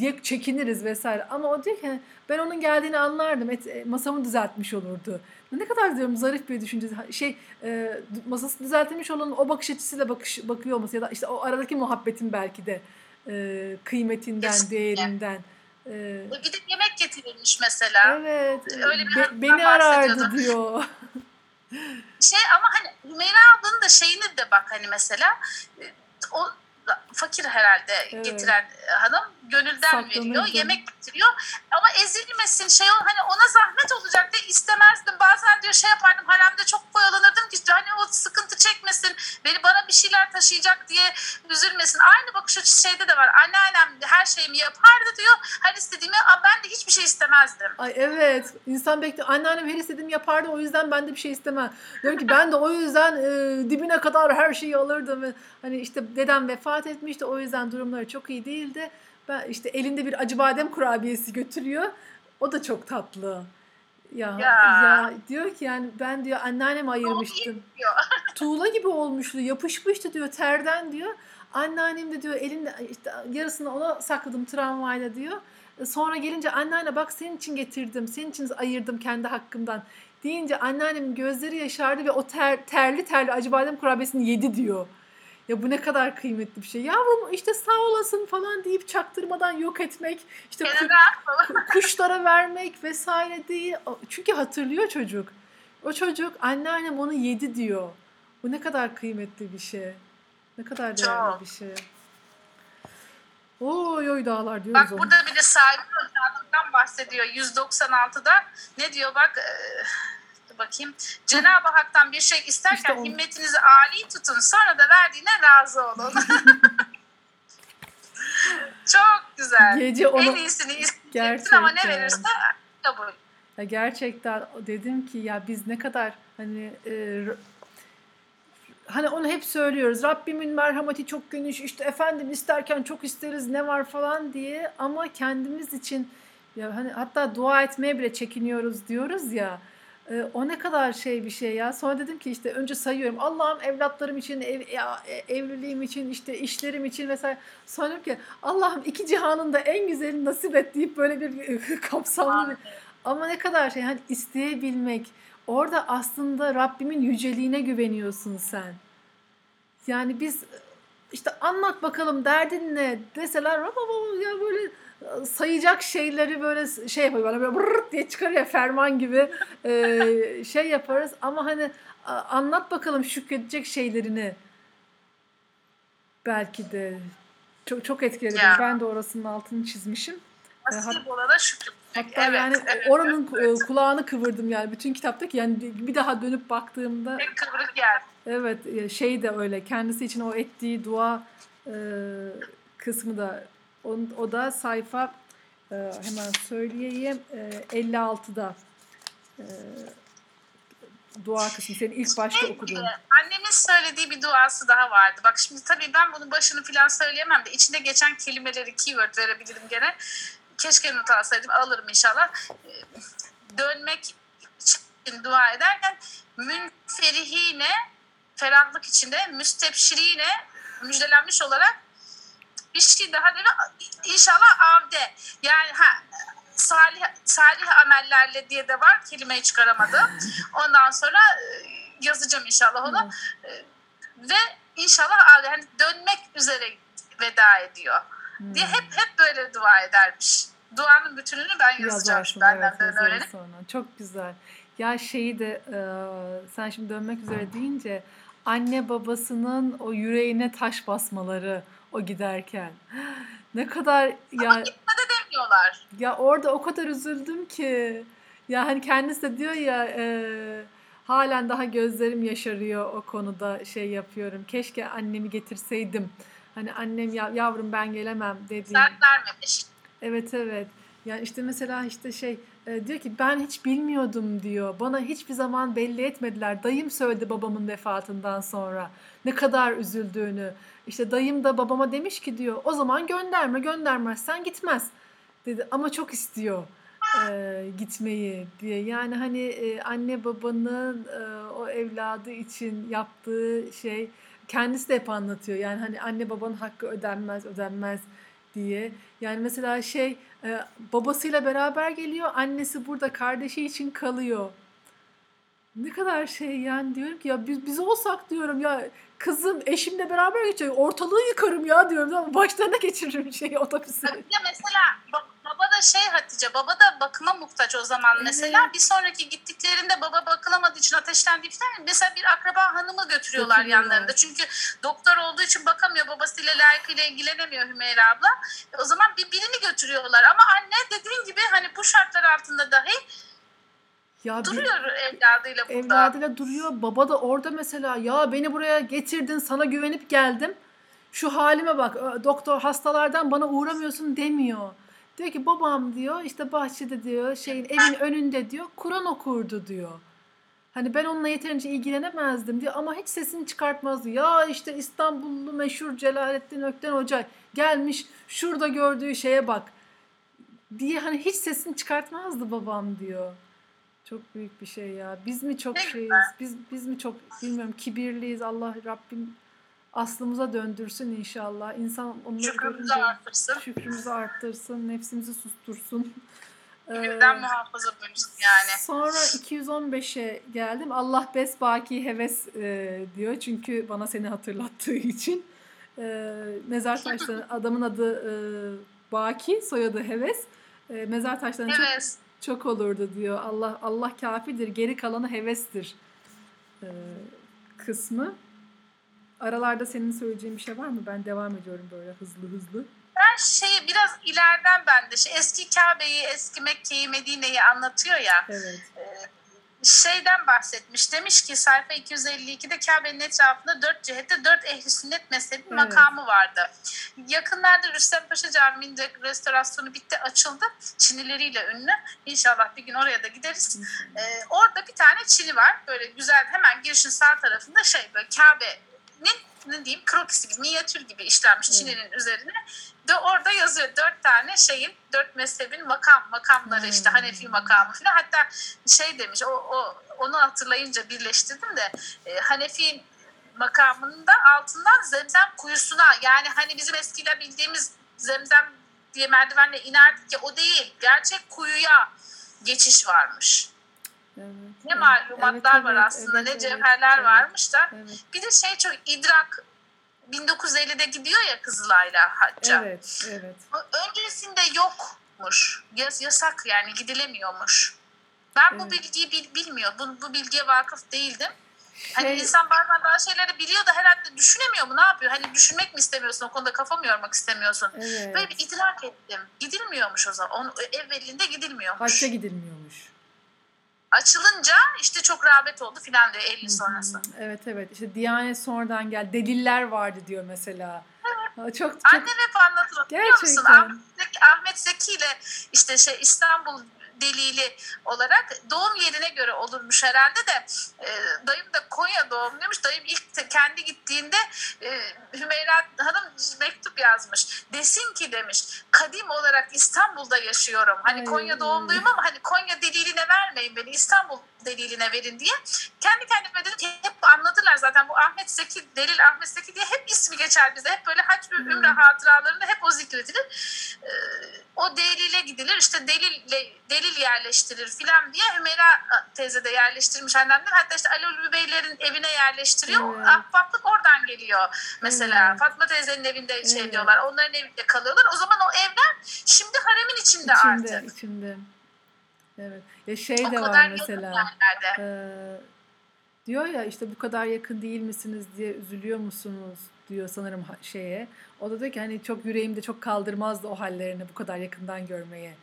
Diye çekiniriz vesaire. Ama o diyor ki ben onun geldiğini anlardım. Et, e, masamı düzeltmiş olurdu. Ne kadar diyorum zarif bir düşünce. Şey e, masası düzeltilmiş olanın o bakış açısıyla bakış, bakıyor olması ya da işte o aradaki muhabbetin belki de e, kıymetinden,
Kesinlikle.
değerinden. E,
Bir de yemek getirilmiş mesela.
evet.
Öyle bir
be- beni arardı diyor.
Şey ama hani Hümeyra ablanın da şeyini de bak hani mesela e, o fakir herhalde
Evet.
getiren e, hanım gönülden
Saklanırdı.
veriyor. Yemek getiriyor. Ama ezilmesin şey ol hani ona zahmet olacak diye istemezdim. Bazen diyor şey yapardım halemde çok oyalanırdım ki hani o sıkıntı çekmesin. Beni bana bir şeyler taşıyacak diye üzülmesin. Aynı bakış açısı şeyde de var. Anneannem her şeyimi yapardı diyor. Her istediğimi ben de hiçbir şey istemezdim.
Ay evet. İnsan bekliyor. Anneannem her istediğimi yapardı. O yüzden ben de bir şey istemem. Diyorum ki ben de o yüzden e, dibine kadar her şeyi alırdım. Hani işte dedem vefat etmişti. O yüzden durumları çok iyi değildi. Ben işte elinde bir acı badem kurabiyesi götürüyor. O da çok tatlı. Ya,
Ya.
ya diyor ki yani ben diyor anneanneme ayırmıştım. (laughs) Tuğla gibi olmuştu, yapışmıştı diyor terden diyor. Anneannem de diyor elinde işte yarısını ona sakladım tramvayda diyor. E, Sonra gelince anneanne bak senin için getirdim, senin için ayırdım kendi hakkımdan deyince anneannemin gözleri yaşardı ve o ter, terli terli acı badem kurabiyesini yedi diyor. Ya bu ne kadar kıymetli bir şey. Yavrum işte sağ olasın falan deyip çaktırmadan yok etmek. işte ku- kuşlara vermek vesaire değil. Çünkü hatırlıyor çocuk. O çocuk anneannem onu yedi diyor. Bu ne kadar kıymetli bir şey. Ne kadar değerli
Çok.
bir şey. Oy oy dağlar diyoruz
Bak
ona.
burada bir de ocağından bahsediyor 119'da. Ne diyor bak e, bakayım. Cenab-ı Hak'tan bir şey isterken
İşte o.
himmetinizi âli tutun sonra da verdiğine razı olun. (laughs) Çok güzel.
Gece onu
en iyisini isteyeceksin ama ne verirse kabul.
Ya gerçekten dedim ki ya biz ne kadar hani e, hani onu hep söylüyoruz. Rabbimin merhameti çok geniş. işte efendim isterken çok isteriz ne var falan diye ama kendimiz için ya hani hatta dua etmeye bile çekiniyoruz diyoruz ya. E, o ne kadar şey bir şey ya. Sonra dedim ki işte önce sayıyorum. Allah'ım evlatlarım için, ev, ya, e, evliliğim için, işte işlerim için vesaire. Sonra diyorum ki Allah'ım iki cihanın da en güzelini nasip et deyip böyle bir (laughs) kapsamlı bir ama ne kadar şey hani isteyebilmek. Orada aslında Rabbimin yüceliğine güveniyorsun sen. Yani biz işte anlat bakalım derdin ne deseler ya böyle sayacak şeyleri böyle şey yapıyor bana böyle brrrt diye çıkarıyor ferman gibi e, şey yaparız ama hani anlat bakalım şükredecek şeylerini belki de çok çok etkiledi. beni.
Ya.
Ben de orasının altını çizmişim. E, hat-
Nasip olana şükür.
Hatta
Evet,
yani
evet,
oranın ku- kulağını kıvırdım yani bütün kitaptaki yani bir daha dönüp baktığımda
Tek kıvrık yer.
evet e, şey de öyle kendisi için o ettiği dua e, kısmı da o, o da sayfa e, hemen söyleyeyim e, 56'da e, dua kısmı senin ilk başta
Şey,
okuduğun.
e, Annemin söylediği bir duası daha vardı. Bak şimdi tabii ben bunun başını falan söyleyemem de içinde geçen kelimeleri keyword verebilirim gene. Keşke not alsaydım alırım inşallah. E, Dönmek için dua ederken münferihine ferahlık içinde müstebşirine müjdelenmiş olarak bir şey daha dedi inşallah avde yani ha salih salih amellerle diye de var kelimeyi çıkaramadım. (laughs) Ondan sonra e, yazacağım inşallah onu. E, Ve inşallah avde hani dönmek üzere veda ediyor
Hmm.
diye hep hep böyle dua edermiş. Duanın bütününü ben yazacağım
Yazarsın
benden
evet
öğrenip.
sonra. Çok güzel. Ya şeyi de e, sen şimdi dönmek üzere deyince anne babasının o yüreğine taş basmaları o giderken. (gasps) Ne kadar ya
Gitmede demiyorlar.
ya orada o kadar üzüldüm ki. Ya hani kendisi de diyor ya e, halen daha gözlerim yaşarıyor o konuda şey yapıyorum. Keşke annemi getirseydim. Hani annem ya, yavrum ben gelemem dediğim.
Dert vermemiş.
Evet evet. Yani işte mesela işte şey e, diyor ki ben hiç bilmiyordum diyor. Bana hiçbir zaman belli etmediler. Dayım söyledi babamın vefatından sonra. Ne kadar üzüldüğünü. İşte dayım da babama demiş ki diyor o zaman gönderme göndermezsen gitmez dedi. Ama çok istiyor e, gitmeyi diye. Yani hani e, anne babanın e, o evladı için yaptığı şey kendisi de hep anlatıyor. Yani hani anne babanın hakkı ödenmez ödenmez diye. Yani mesela şey e, babasıyla beraber geliyor. Annesi burada kardeşi için kalıyor. Ne kadar şey yani diyorum ki ya biz, biz olsak diyorum ya kızım eşimle beraber geçiyor. Ortalığı yıkarım ya diyorum ama başlarına geçiririm şeyi otobüsü.
Bir de mesela ba- baba da şey Hatice baba da bakıma muhtaç o zaman
Evet.
mesela bir sonraki gittiklerinde baba bakılamadığı için ateşlendiği falan mesela bir akraba hanımı götürüyorlar
Götürüyorlar.
yanlarında çünkü doktor olduğu için bakamıyor babasıyla layıkıyla ilgilenemiyor Hümeyra abla E, o zaman bir birini götürüyorlar ama anne dediğin gibi hani bu şartlar altında dahi
Ya bir-
duruyor evladıyla burada.
evladıyla duruyor. Baba da orada mesela ya beni buraya getirdin sana güvenip geldim. Şu halime bak doktor hastalardan bana uğramıyorsun demiyor. Diyor ki babam diyor işte bahçede diyor şeyin evin önünde diyor Kur'an okurdu diyor. Hani ben onunla yeterince ilgilenemezdim diyor ama hiç sesini çıkartmazdı. Ya işte İstanbullu meşhur Celalettin Ökten Hoca gelmiş şurada gördüğü şeye bak diye hani hiç sesini çıkartmazdı babam diyor. Çok büyük bir şey ya. Biz mi çok şeyiz? Biz biz mi çok bilmiyorum kibirliyiz. Allah Rabbim aslımıza döndürsün inşallah. İnsan onları
Şükrümüzü
görünce
artırsın.
şükrümüzü arttırsın, nefsimizi sustursun. Ee,
Birden muhafaza buyursun yani.
Sonra 215'e geldim. Allah bes baki heves e, diyor. Çünkü bana seni hatırlattığı için. E, mezar (laughs) taşları adamın adı e, Baki, soyadı Heves. E, mezar taşlarının çok,
Evet.
çok olurdu diyor. Allah Allah kafidir, geri kalanı hevestir e, kısmı. Aralarda senin söyleyeceğin bir şey var mı? Ben devam ediyorum böyle hızlı hızlı.
Ben şeyi biraz ileriden ben de şey, eski Kabe'yi, eski Mekke'yi, Medine'yi anlatıyor ya.
Evet.
Şeyden bahsetmiş. Demiş ki sayfa 252'de Kabe'nin etrafında dört cihette dört ehli sünnet mezhebi
Evet.
makamı vardı. Yakınlarda Rüstem Paşa Camii'nde restorasyonu bitti açıldı. Çinileriyle ünlü. İnşallah bir gün oraya da gideriz. Ee, orada bir tane Çin'i var. Böyle güzel hemen girişin sağ tarafında şey böyle Kabe'nin ne diyeyim krokisi gibi minyatür gibi işlenmiş. Çin'in üzerine. De orada yazıyor dört tane şeyin dört mezhebin makam makamları işte
Hmm.
Hanefi makamı falan. Hatta şey demiş o, o onu hatırlayınca birleştirdim de e, Hanefi makamının da altından zemzem kuyusuna yani hani bizim eskiden bildiğimiz zemzem diye merdivenle inerdik ya o değil. Gerçek kuyuya geçiş varmış.
Evet,
Ne
evet.
malumatlar
Evet,
var
evet,
aslında
evet,
ne cevherler
evet,
varmış da.
Evet.
Bir de şey çok idrak 1950'de gidiyor ya Kızılay'la hacca.
Evet, evet.
Öncesinde yokmuş. Yas yasak yani gidilemiyormuş. Ben bu
Evet.
bilgiyi bil- bilmiyor. Bu, bu bilgiye vakıf değildim. Hani
Şey-
insan bazen bazı şeyleri biliyor da herhalde düşünemiyor mu? Ne yapıyor? Hani düşünmek mi istemiyorsun? O konuda kafa mı yormak istemiyorsun?
Evet.
Böyle bir idrak ettim. Gidilmiyormuş o zaman. Onun evvelinde gidilmiyormuş.
Hacca gidilmiyormuş.
Açılınca işte çok rağbet oldu filan diyor 50 sonrası.
Evet evet. İşte Diyanet sonradan gel. Deliller vardı diyor mesela. Ha, Çok çok
Annem hep anlatır. Biliyor musun?
Gerçekten.
Ahmet Zeki, Ahmet Zeki ile işte şey İstanbul delili olarak doğum yerine göre olurmuş herhalde de e, dayım da Konya doğumluymuş. Dayım ilk kendi gittiğinde e, Hümeyra Hanım mektup yazmış. Desin ki demiş kadim olarak İstanbul'da yaşıyorum. Hani Konya doğumluyum ama hani Konya deliline vermeyin beni İstanbul deliline verin diye. Kendi kendime dedim ki hep anlatırlar zaten bu Ahmet Zeki, Delil Ahmet Zeki diye hep ismi geçer bize. Hep böyle hac ve
Hmm.
ümre hatıralarında hep o zikredilir. Ee, o delile gidilir işte delille delil yerleştirir filan diye Hümeyra teyze de yerleştirmiş annemden. Hatta işte Ali Ulvi Beylerin evine yerleştiriyor.
Evet.
Ahbaplık oradan geliyor mesela.
Evet.
Fatma teyzenin evinde şey
Evet.
diyorlar. Onların evinde kalıyorlar. O zaman o evler şimdi haremin içinde,
içinde
artık.
içinde. Evet. Ya şey
O
de var mesela. diyor ya işte bu kadar yakın değil misiniz diye üzülüyor musunuz diyor sanırım şeye. O da diyor ki hani çok yüreğimde çok kaldırmazdı o hallerini bu kadar yakından görmeye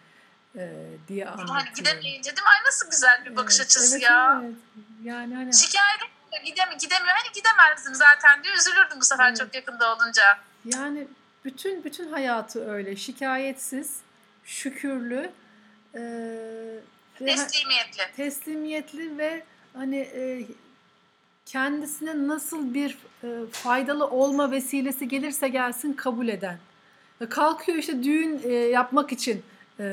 e, diye
Hani
anlatıyor.
gidemeyince değil mi? Ay nasıl güzel bir bakış
Evet,
açısı
evet,
ya.
evet. Yani hani
Şikayet etmiyor, gidemiyor. Hani gidemezdim zaten diyor. Üzülürdüm bu sefer
Evet.
çok yakında olunca.
Yani bütün bütün hayatı öyle şikayetsiz, şükürlü, e, ve
Teslimiyetli.
teslimiyetli ve hani e, kendisine nasıl bir e, faydalı olma vesilesi gelirse gelsin kabul eden. E, Kalkıyor işte düğün e, yapmak için e,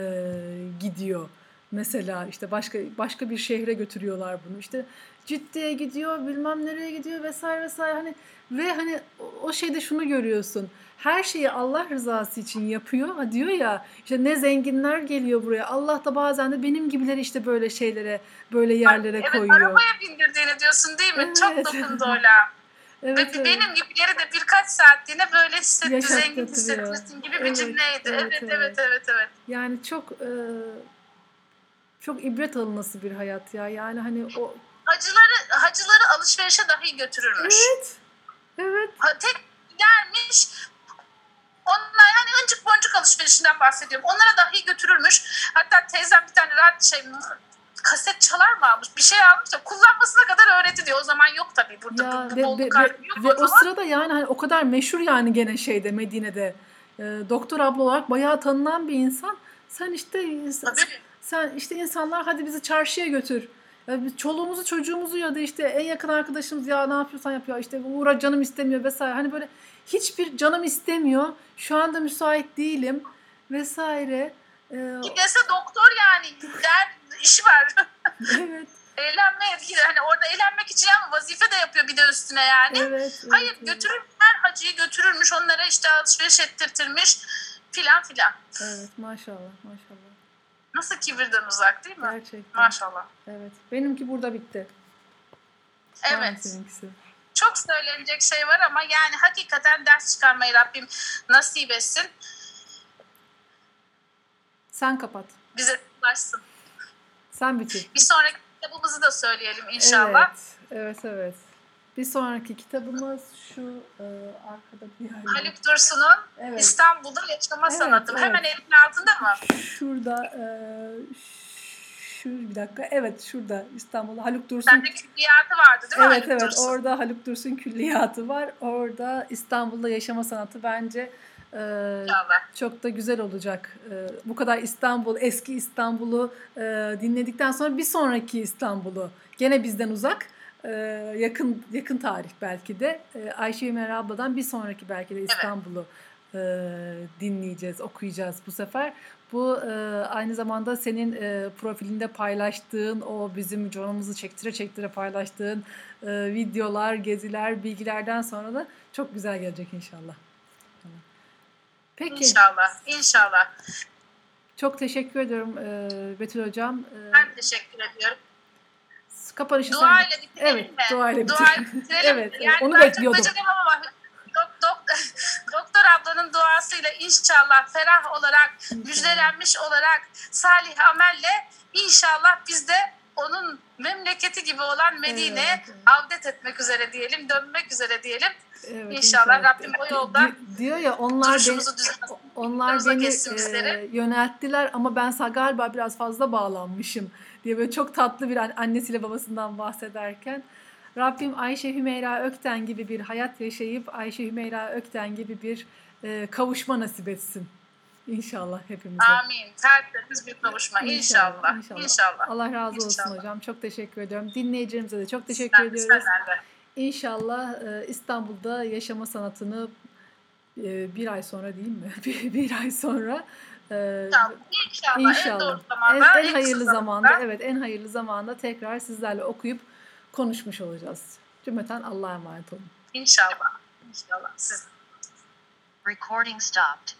gidiyor. Mesela işte başka başka bir şehre götürüyorlar bunu. İşte Ciddi'ye gidiyor, bilmem nereye gidiyor vesaire vesaire hani ve hani o şeyde şunu görüyorsun. Her şeyi Allah rızası için yapıyor. Ha diyor ya işte ne zenginler geliyor buraya. Allah da bazen de benim gibileri işte böyle şeylere, böyle yerlere
evet,
koyuyor.
arabaya bindirdiğini diyorsun değil mi?
Evet.
Çok dokundu (laughs) öyle.
Evet,
Ve
evet.
benim gibileri de birkaç saatliğine böyle hissetti, zengin
diyor.
hissetmişsin gibi bir
Evet,
cümleydi.
evet,
Evet, evet,
evet.
evet, evet.
Yani çok e, çok ibret alınması bir hayat ya. Yani hani o
Hacıları, hacıları alışverişe dahi götürürmüş.
evet. Evet.
Ha, tek gidermiş. Onlar hani öncük boncuk alışverişinden bahsediyorum. Onlara dahi götürürmüş. Hatta teyzem bir tane rahat şey kaset çalar mı almış? Bir şey almış da kullanmasına kadar öğretti diyor. O zaman yok tabii burada.
Ya
bu, bu
ve, ve,
bolluk
ve,
hali yok
ve
o
o sırada yani hani o kadar meşhur yani gene şeyde Medine'de e, doktor abla olarak bayağı tanınan bir insan. Sen işte
Tabii.
sen işte insanlar hadi bizi çarşıya götür. Ya biz çoluğumuzu çocuğumuzu ya da işte en yakın arkadaşımız ya ne yapıyorsan yap ya işte uğra canım istemiyor vesaire. Hani böyle hiçbir canım istemiyor. Şu anda müsait değilim vesaire. Ee,
Gidese doktor yani der işi var. (laughs)
Evet,
Eğlenmeye değil. Hani orada eğlenmek için ama vazife de yapıyor bir de üstüne yani.
evet. evet,
Hayır
evet.
götürür her hacıyı götürürmüş onlara işte alışveriş ettirtirmiş filan filan.
Evet, maşallah, maşallah.
Nasıl kibirden uzak değil mi?
Gerçekten.
Maşallah.
Evet. Benimki burada bitti.
Evet.
seninkisi?
Çok söylenecek şey var ama yani hakikaten ders çıkarmayı Rabbim nasip etsin.
Sen kapat.
Bize ulaşsın.
Sen bitir.
Bir sonraki kitabımızı da söyleyelim inşallah.
Evet, evet, evet. Bir sonraki kitabımız şu e, arkada bir yerde.
Haluk Dursun'un
Evet.
İstanbul'da yaşama
Evet,
sanatı.
evet.
Hemen elimin altında mı?
Şurada e, şu bir dakika. Evet, şurada İstanbul'da Haluk Dursun.
Sende külliyatı vardı değil mi
Evet
Haluk
evet
Dursun?
orada Haluk Dursun külliyatı var. Orada İstanbul'da yaşama sanatı bence e,
İnşallah.
çok da güzel olacak. E, bu kadar İstanbul, eski İstanbul'u e, dinledikten sonra bir sonraki İstanbul'u gene bizden uzak, e, yakın yakın tarih belki de e, Ayşe Ümer abladan bir sonraki belki de İstanbul'u e, dinleyeceğiz, okuyacağız bu sefer. Bu e, aynı zamanda senin e, profilinde paylaştığın o bizim canımızı çektire çektire paylaştığın e, videolar, geziler, bilgilerden sonra da çok güzel gelecek inşallah. Peki.
İnşallah. İnşallah.
Çok teşekkür ediyorum e, Betül Hocam. E,
Ben teşekkür ediyorum.
kapanışı sen
Duayla bitirelim
Evet,
mi?
duayla
Duayla
bitirelim. (laughs)
bitirelim.
Evet,
yani
onu bekliyordum.
çok ama dok, dok, (laughs) doktor ablanın duasıyla inşallah ferah olarak, müjdelenmiş olarak, salih amelle inşallah biz de onun memleketi gibi olan Medine'ye
Evet, evet.
avdet etmek üzere diyelim, dönmek üzere diyelim.
Evet,
İnşallah Rabbim o yolda
di- diyor ya onlar beni, onlar beni e, yönelttiler ama ben galiba biraz fazla bağlanmışım diye böyle çok tatlı bir an- annesiyle babasından bahsederken Rabbim Ayşe Hümeyra Ökten gibi bir hayat yaşayıp Ayşe Hümeyra Ökten gibi bir e, kavuşma nasip etsin. İnşallah hepimize.
Amin. Tertemiz bir kavuşma. İnşallah. İnşallah.
Allah razı olsun
İnşallah.
hocam. Çok teşekkür ediyorum. Dinleyicilerimize de çok teşekkür
Sen-
ediyoruz.
de.
İnşallah e, İstanbul'da yaşama sanatını e, bir ay sonra değil mi? (laughs) bir, bir ay sonra e,
İnşallah. İnşallah. En
İnşallah.
doğru
En,
zamanda.
en
kısa
hayırlı
zamanda.
zamanda, evet en hayırlı zamanda tekrar sizlerle okuyup konuşmuş olacağız. Cümleten Allah'a emanet olun.
İnşallah. İnşallah.
Recording stopped.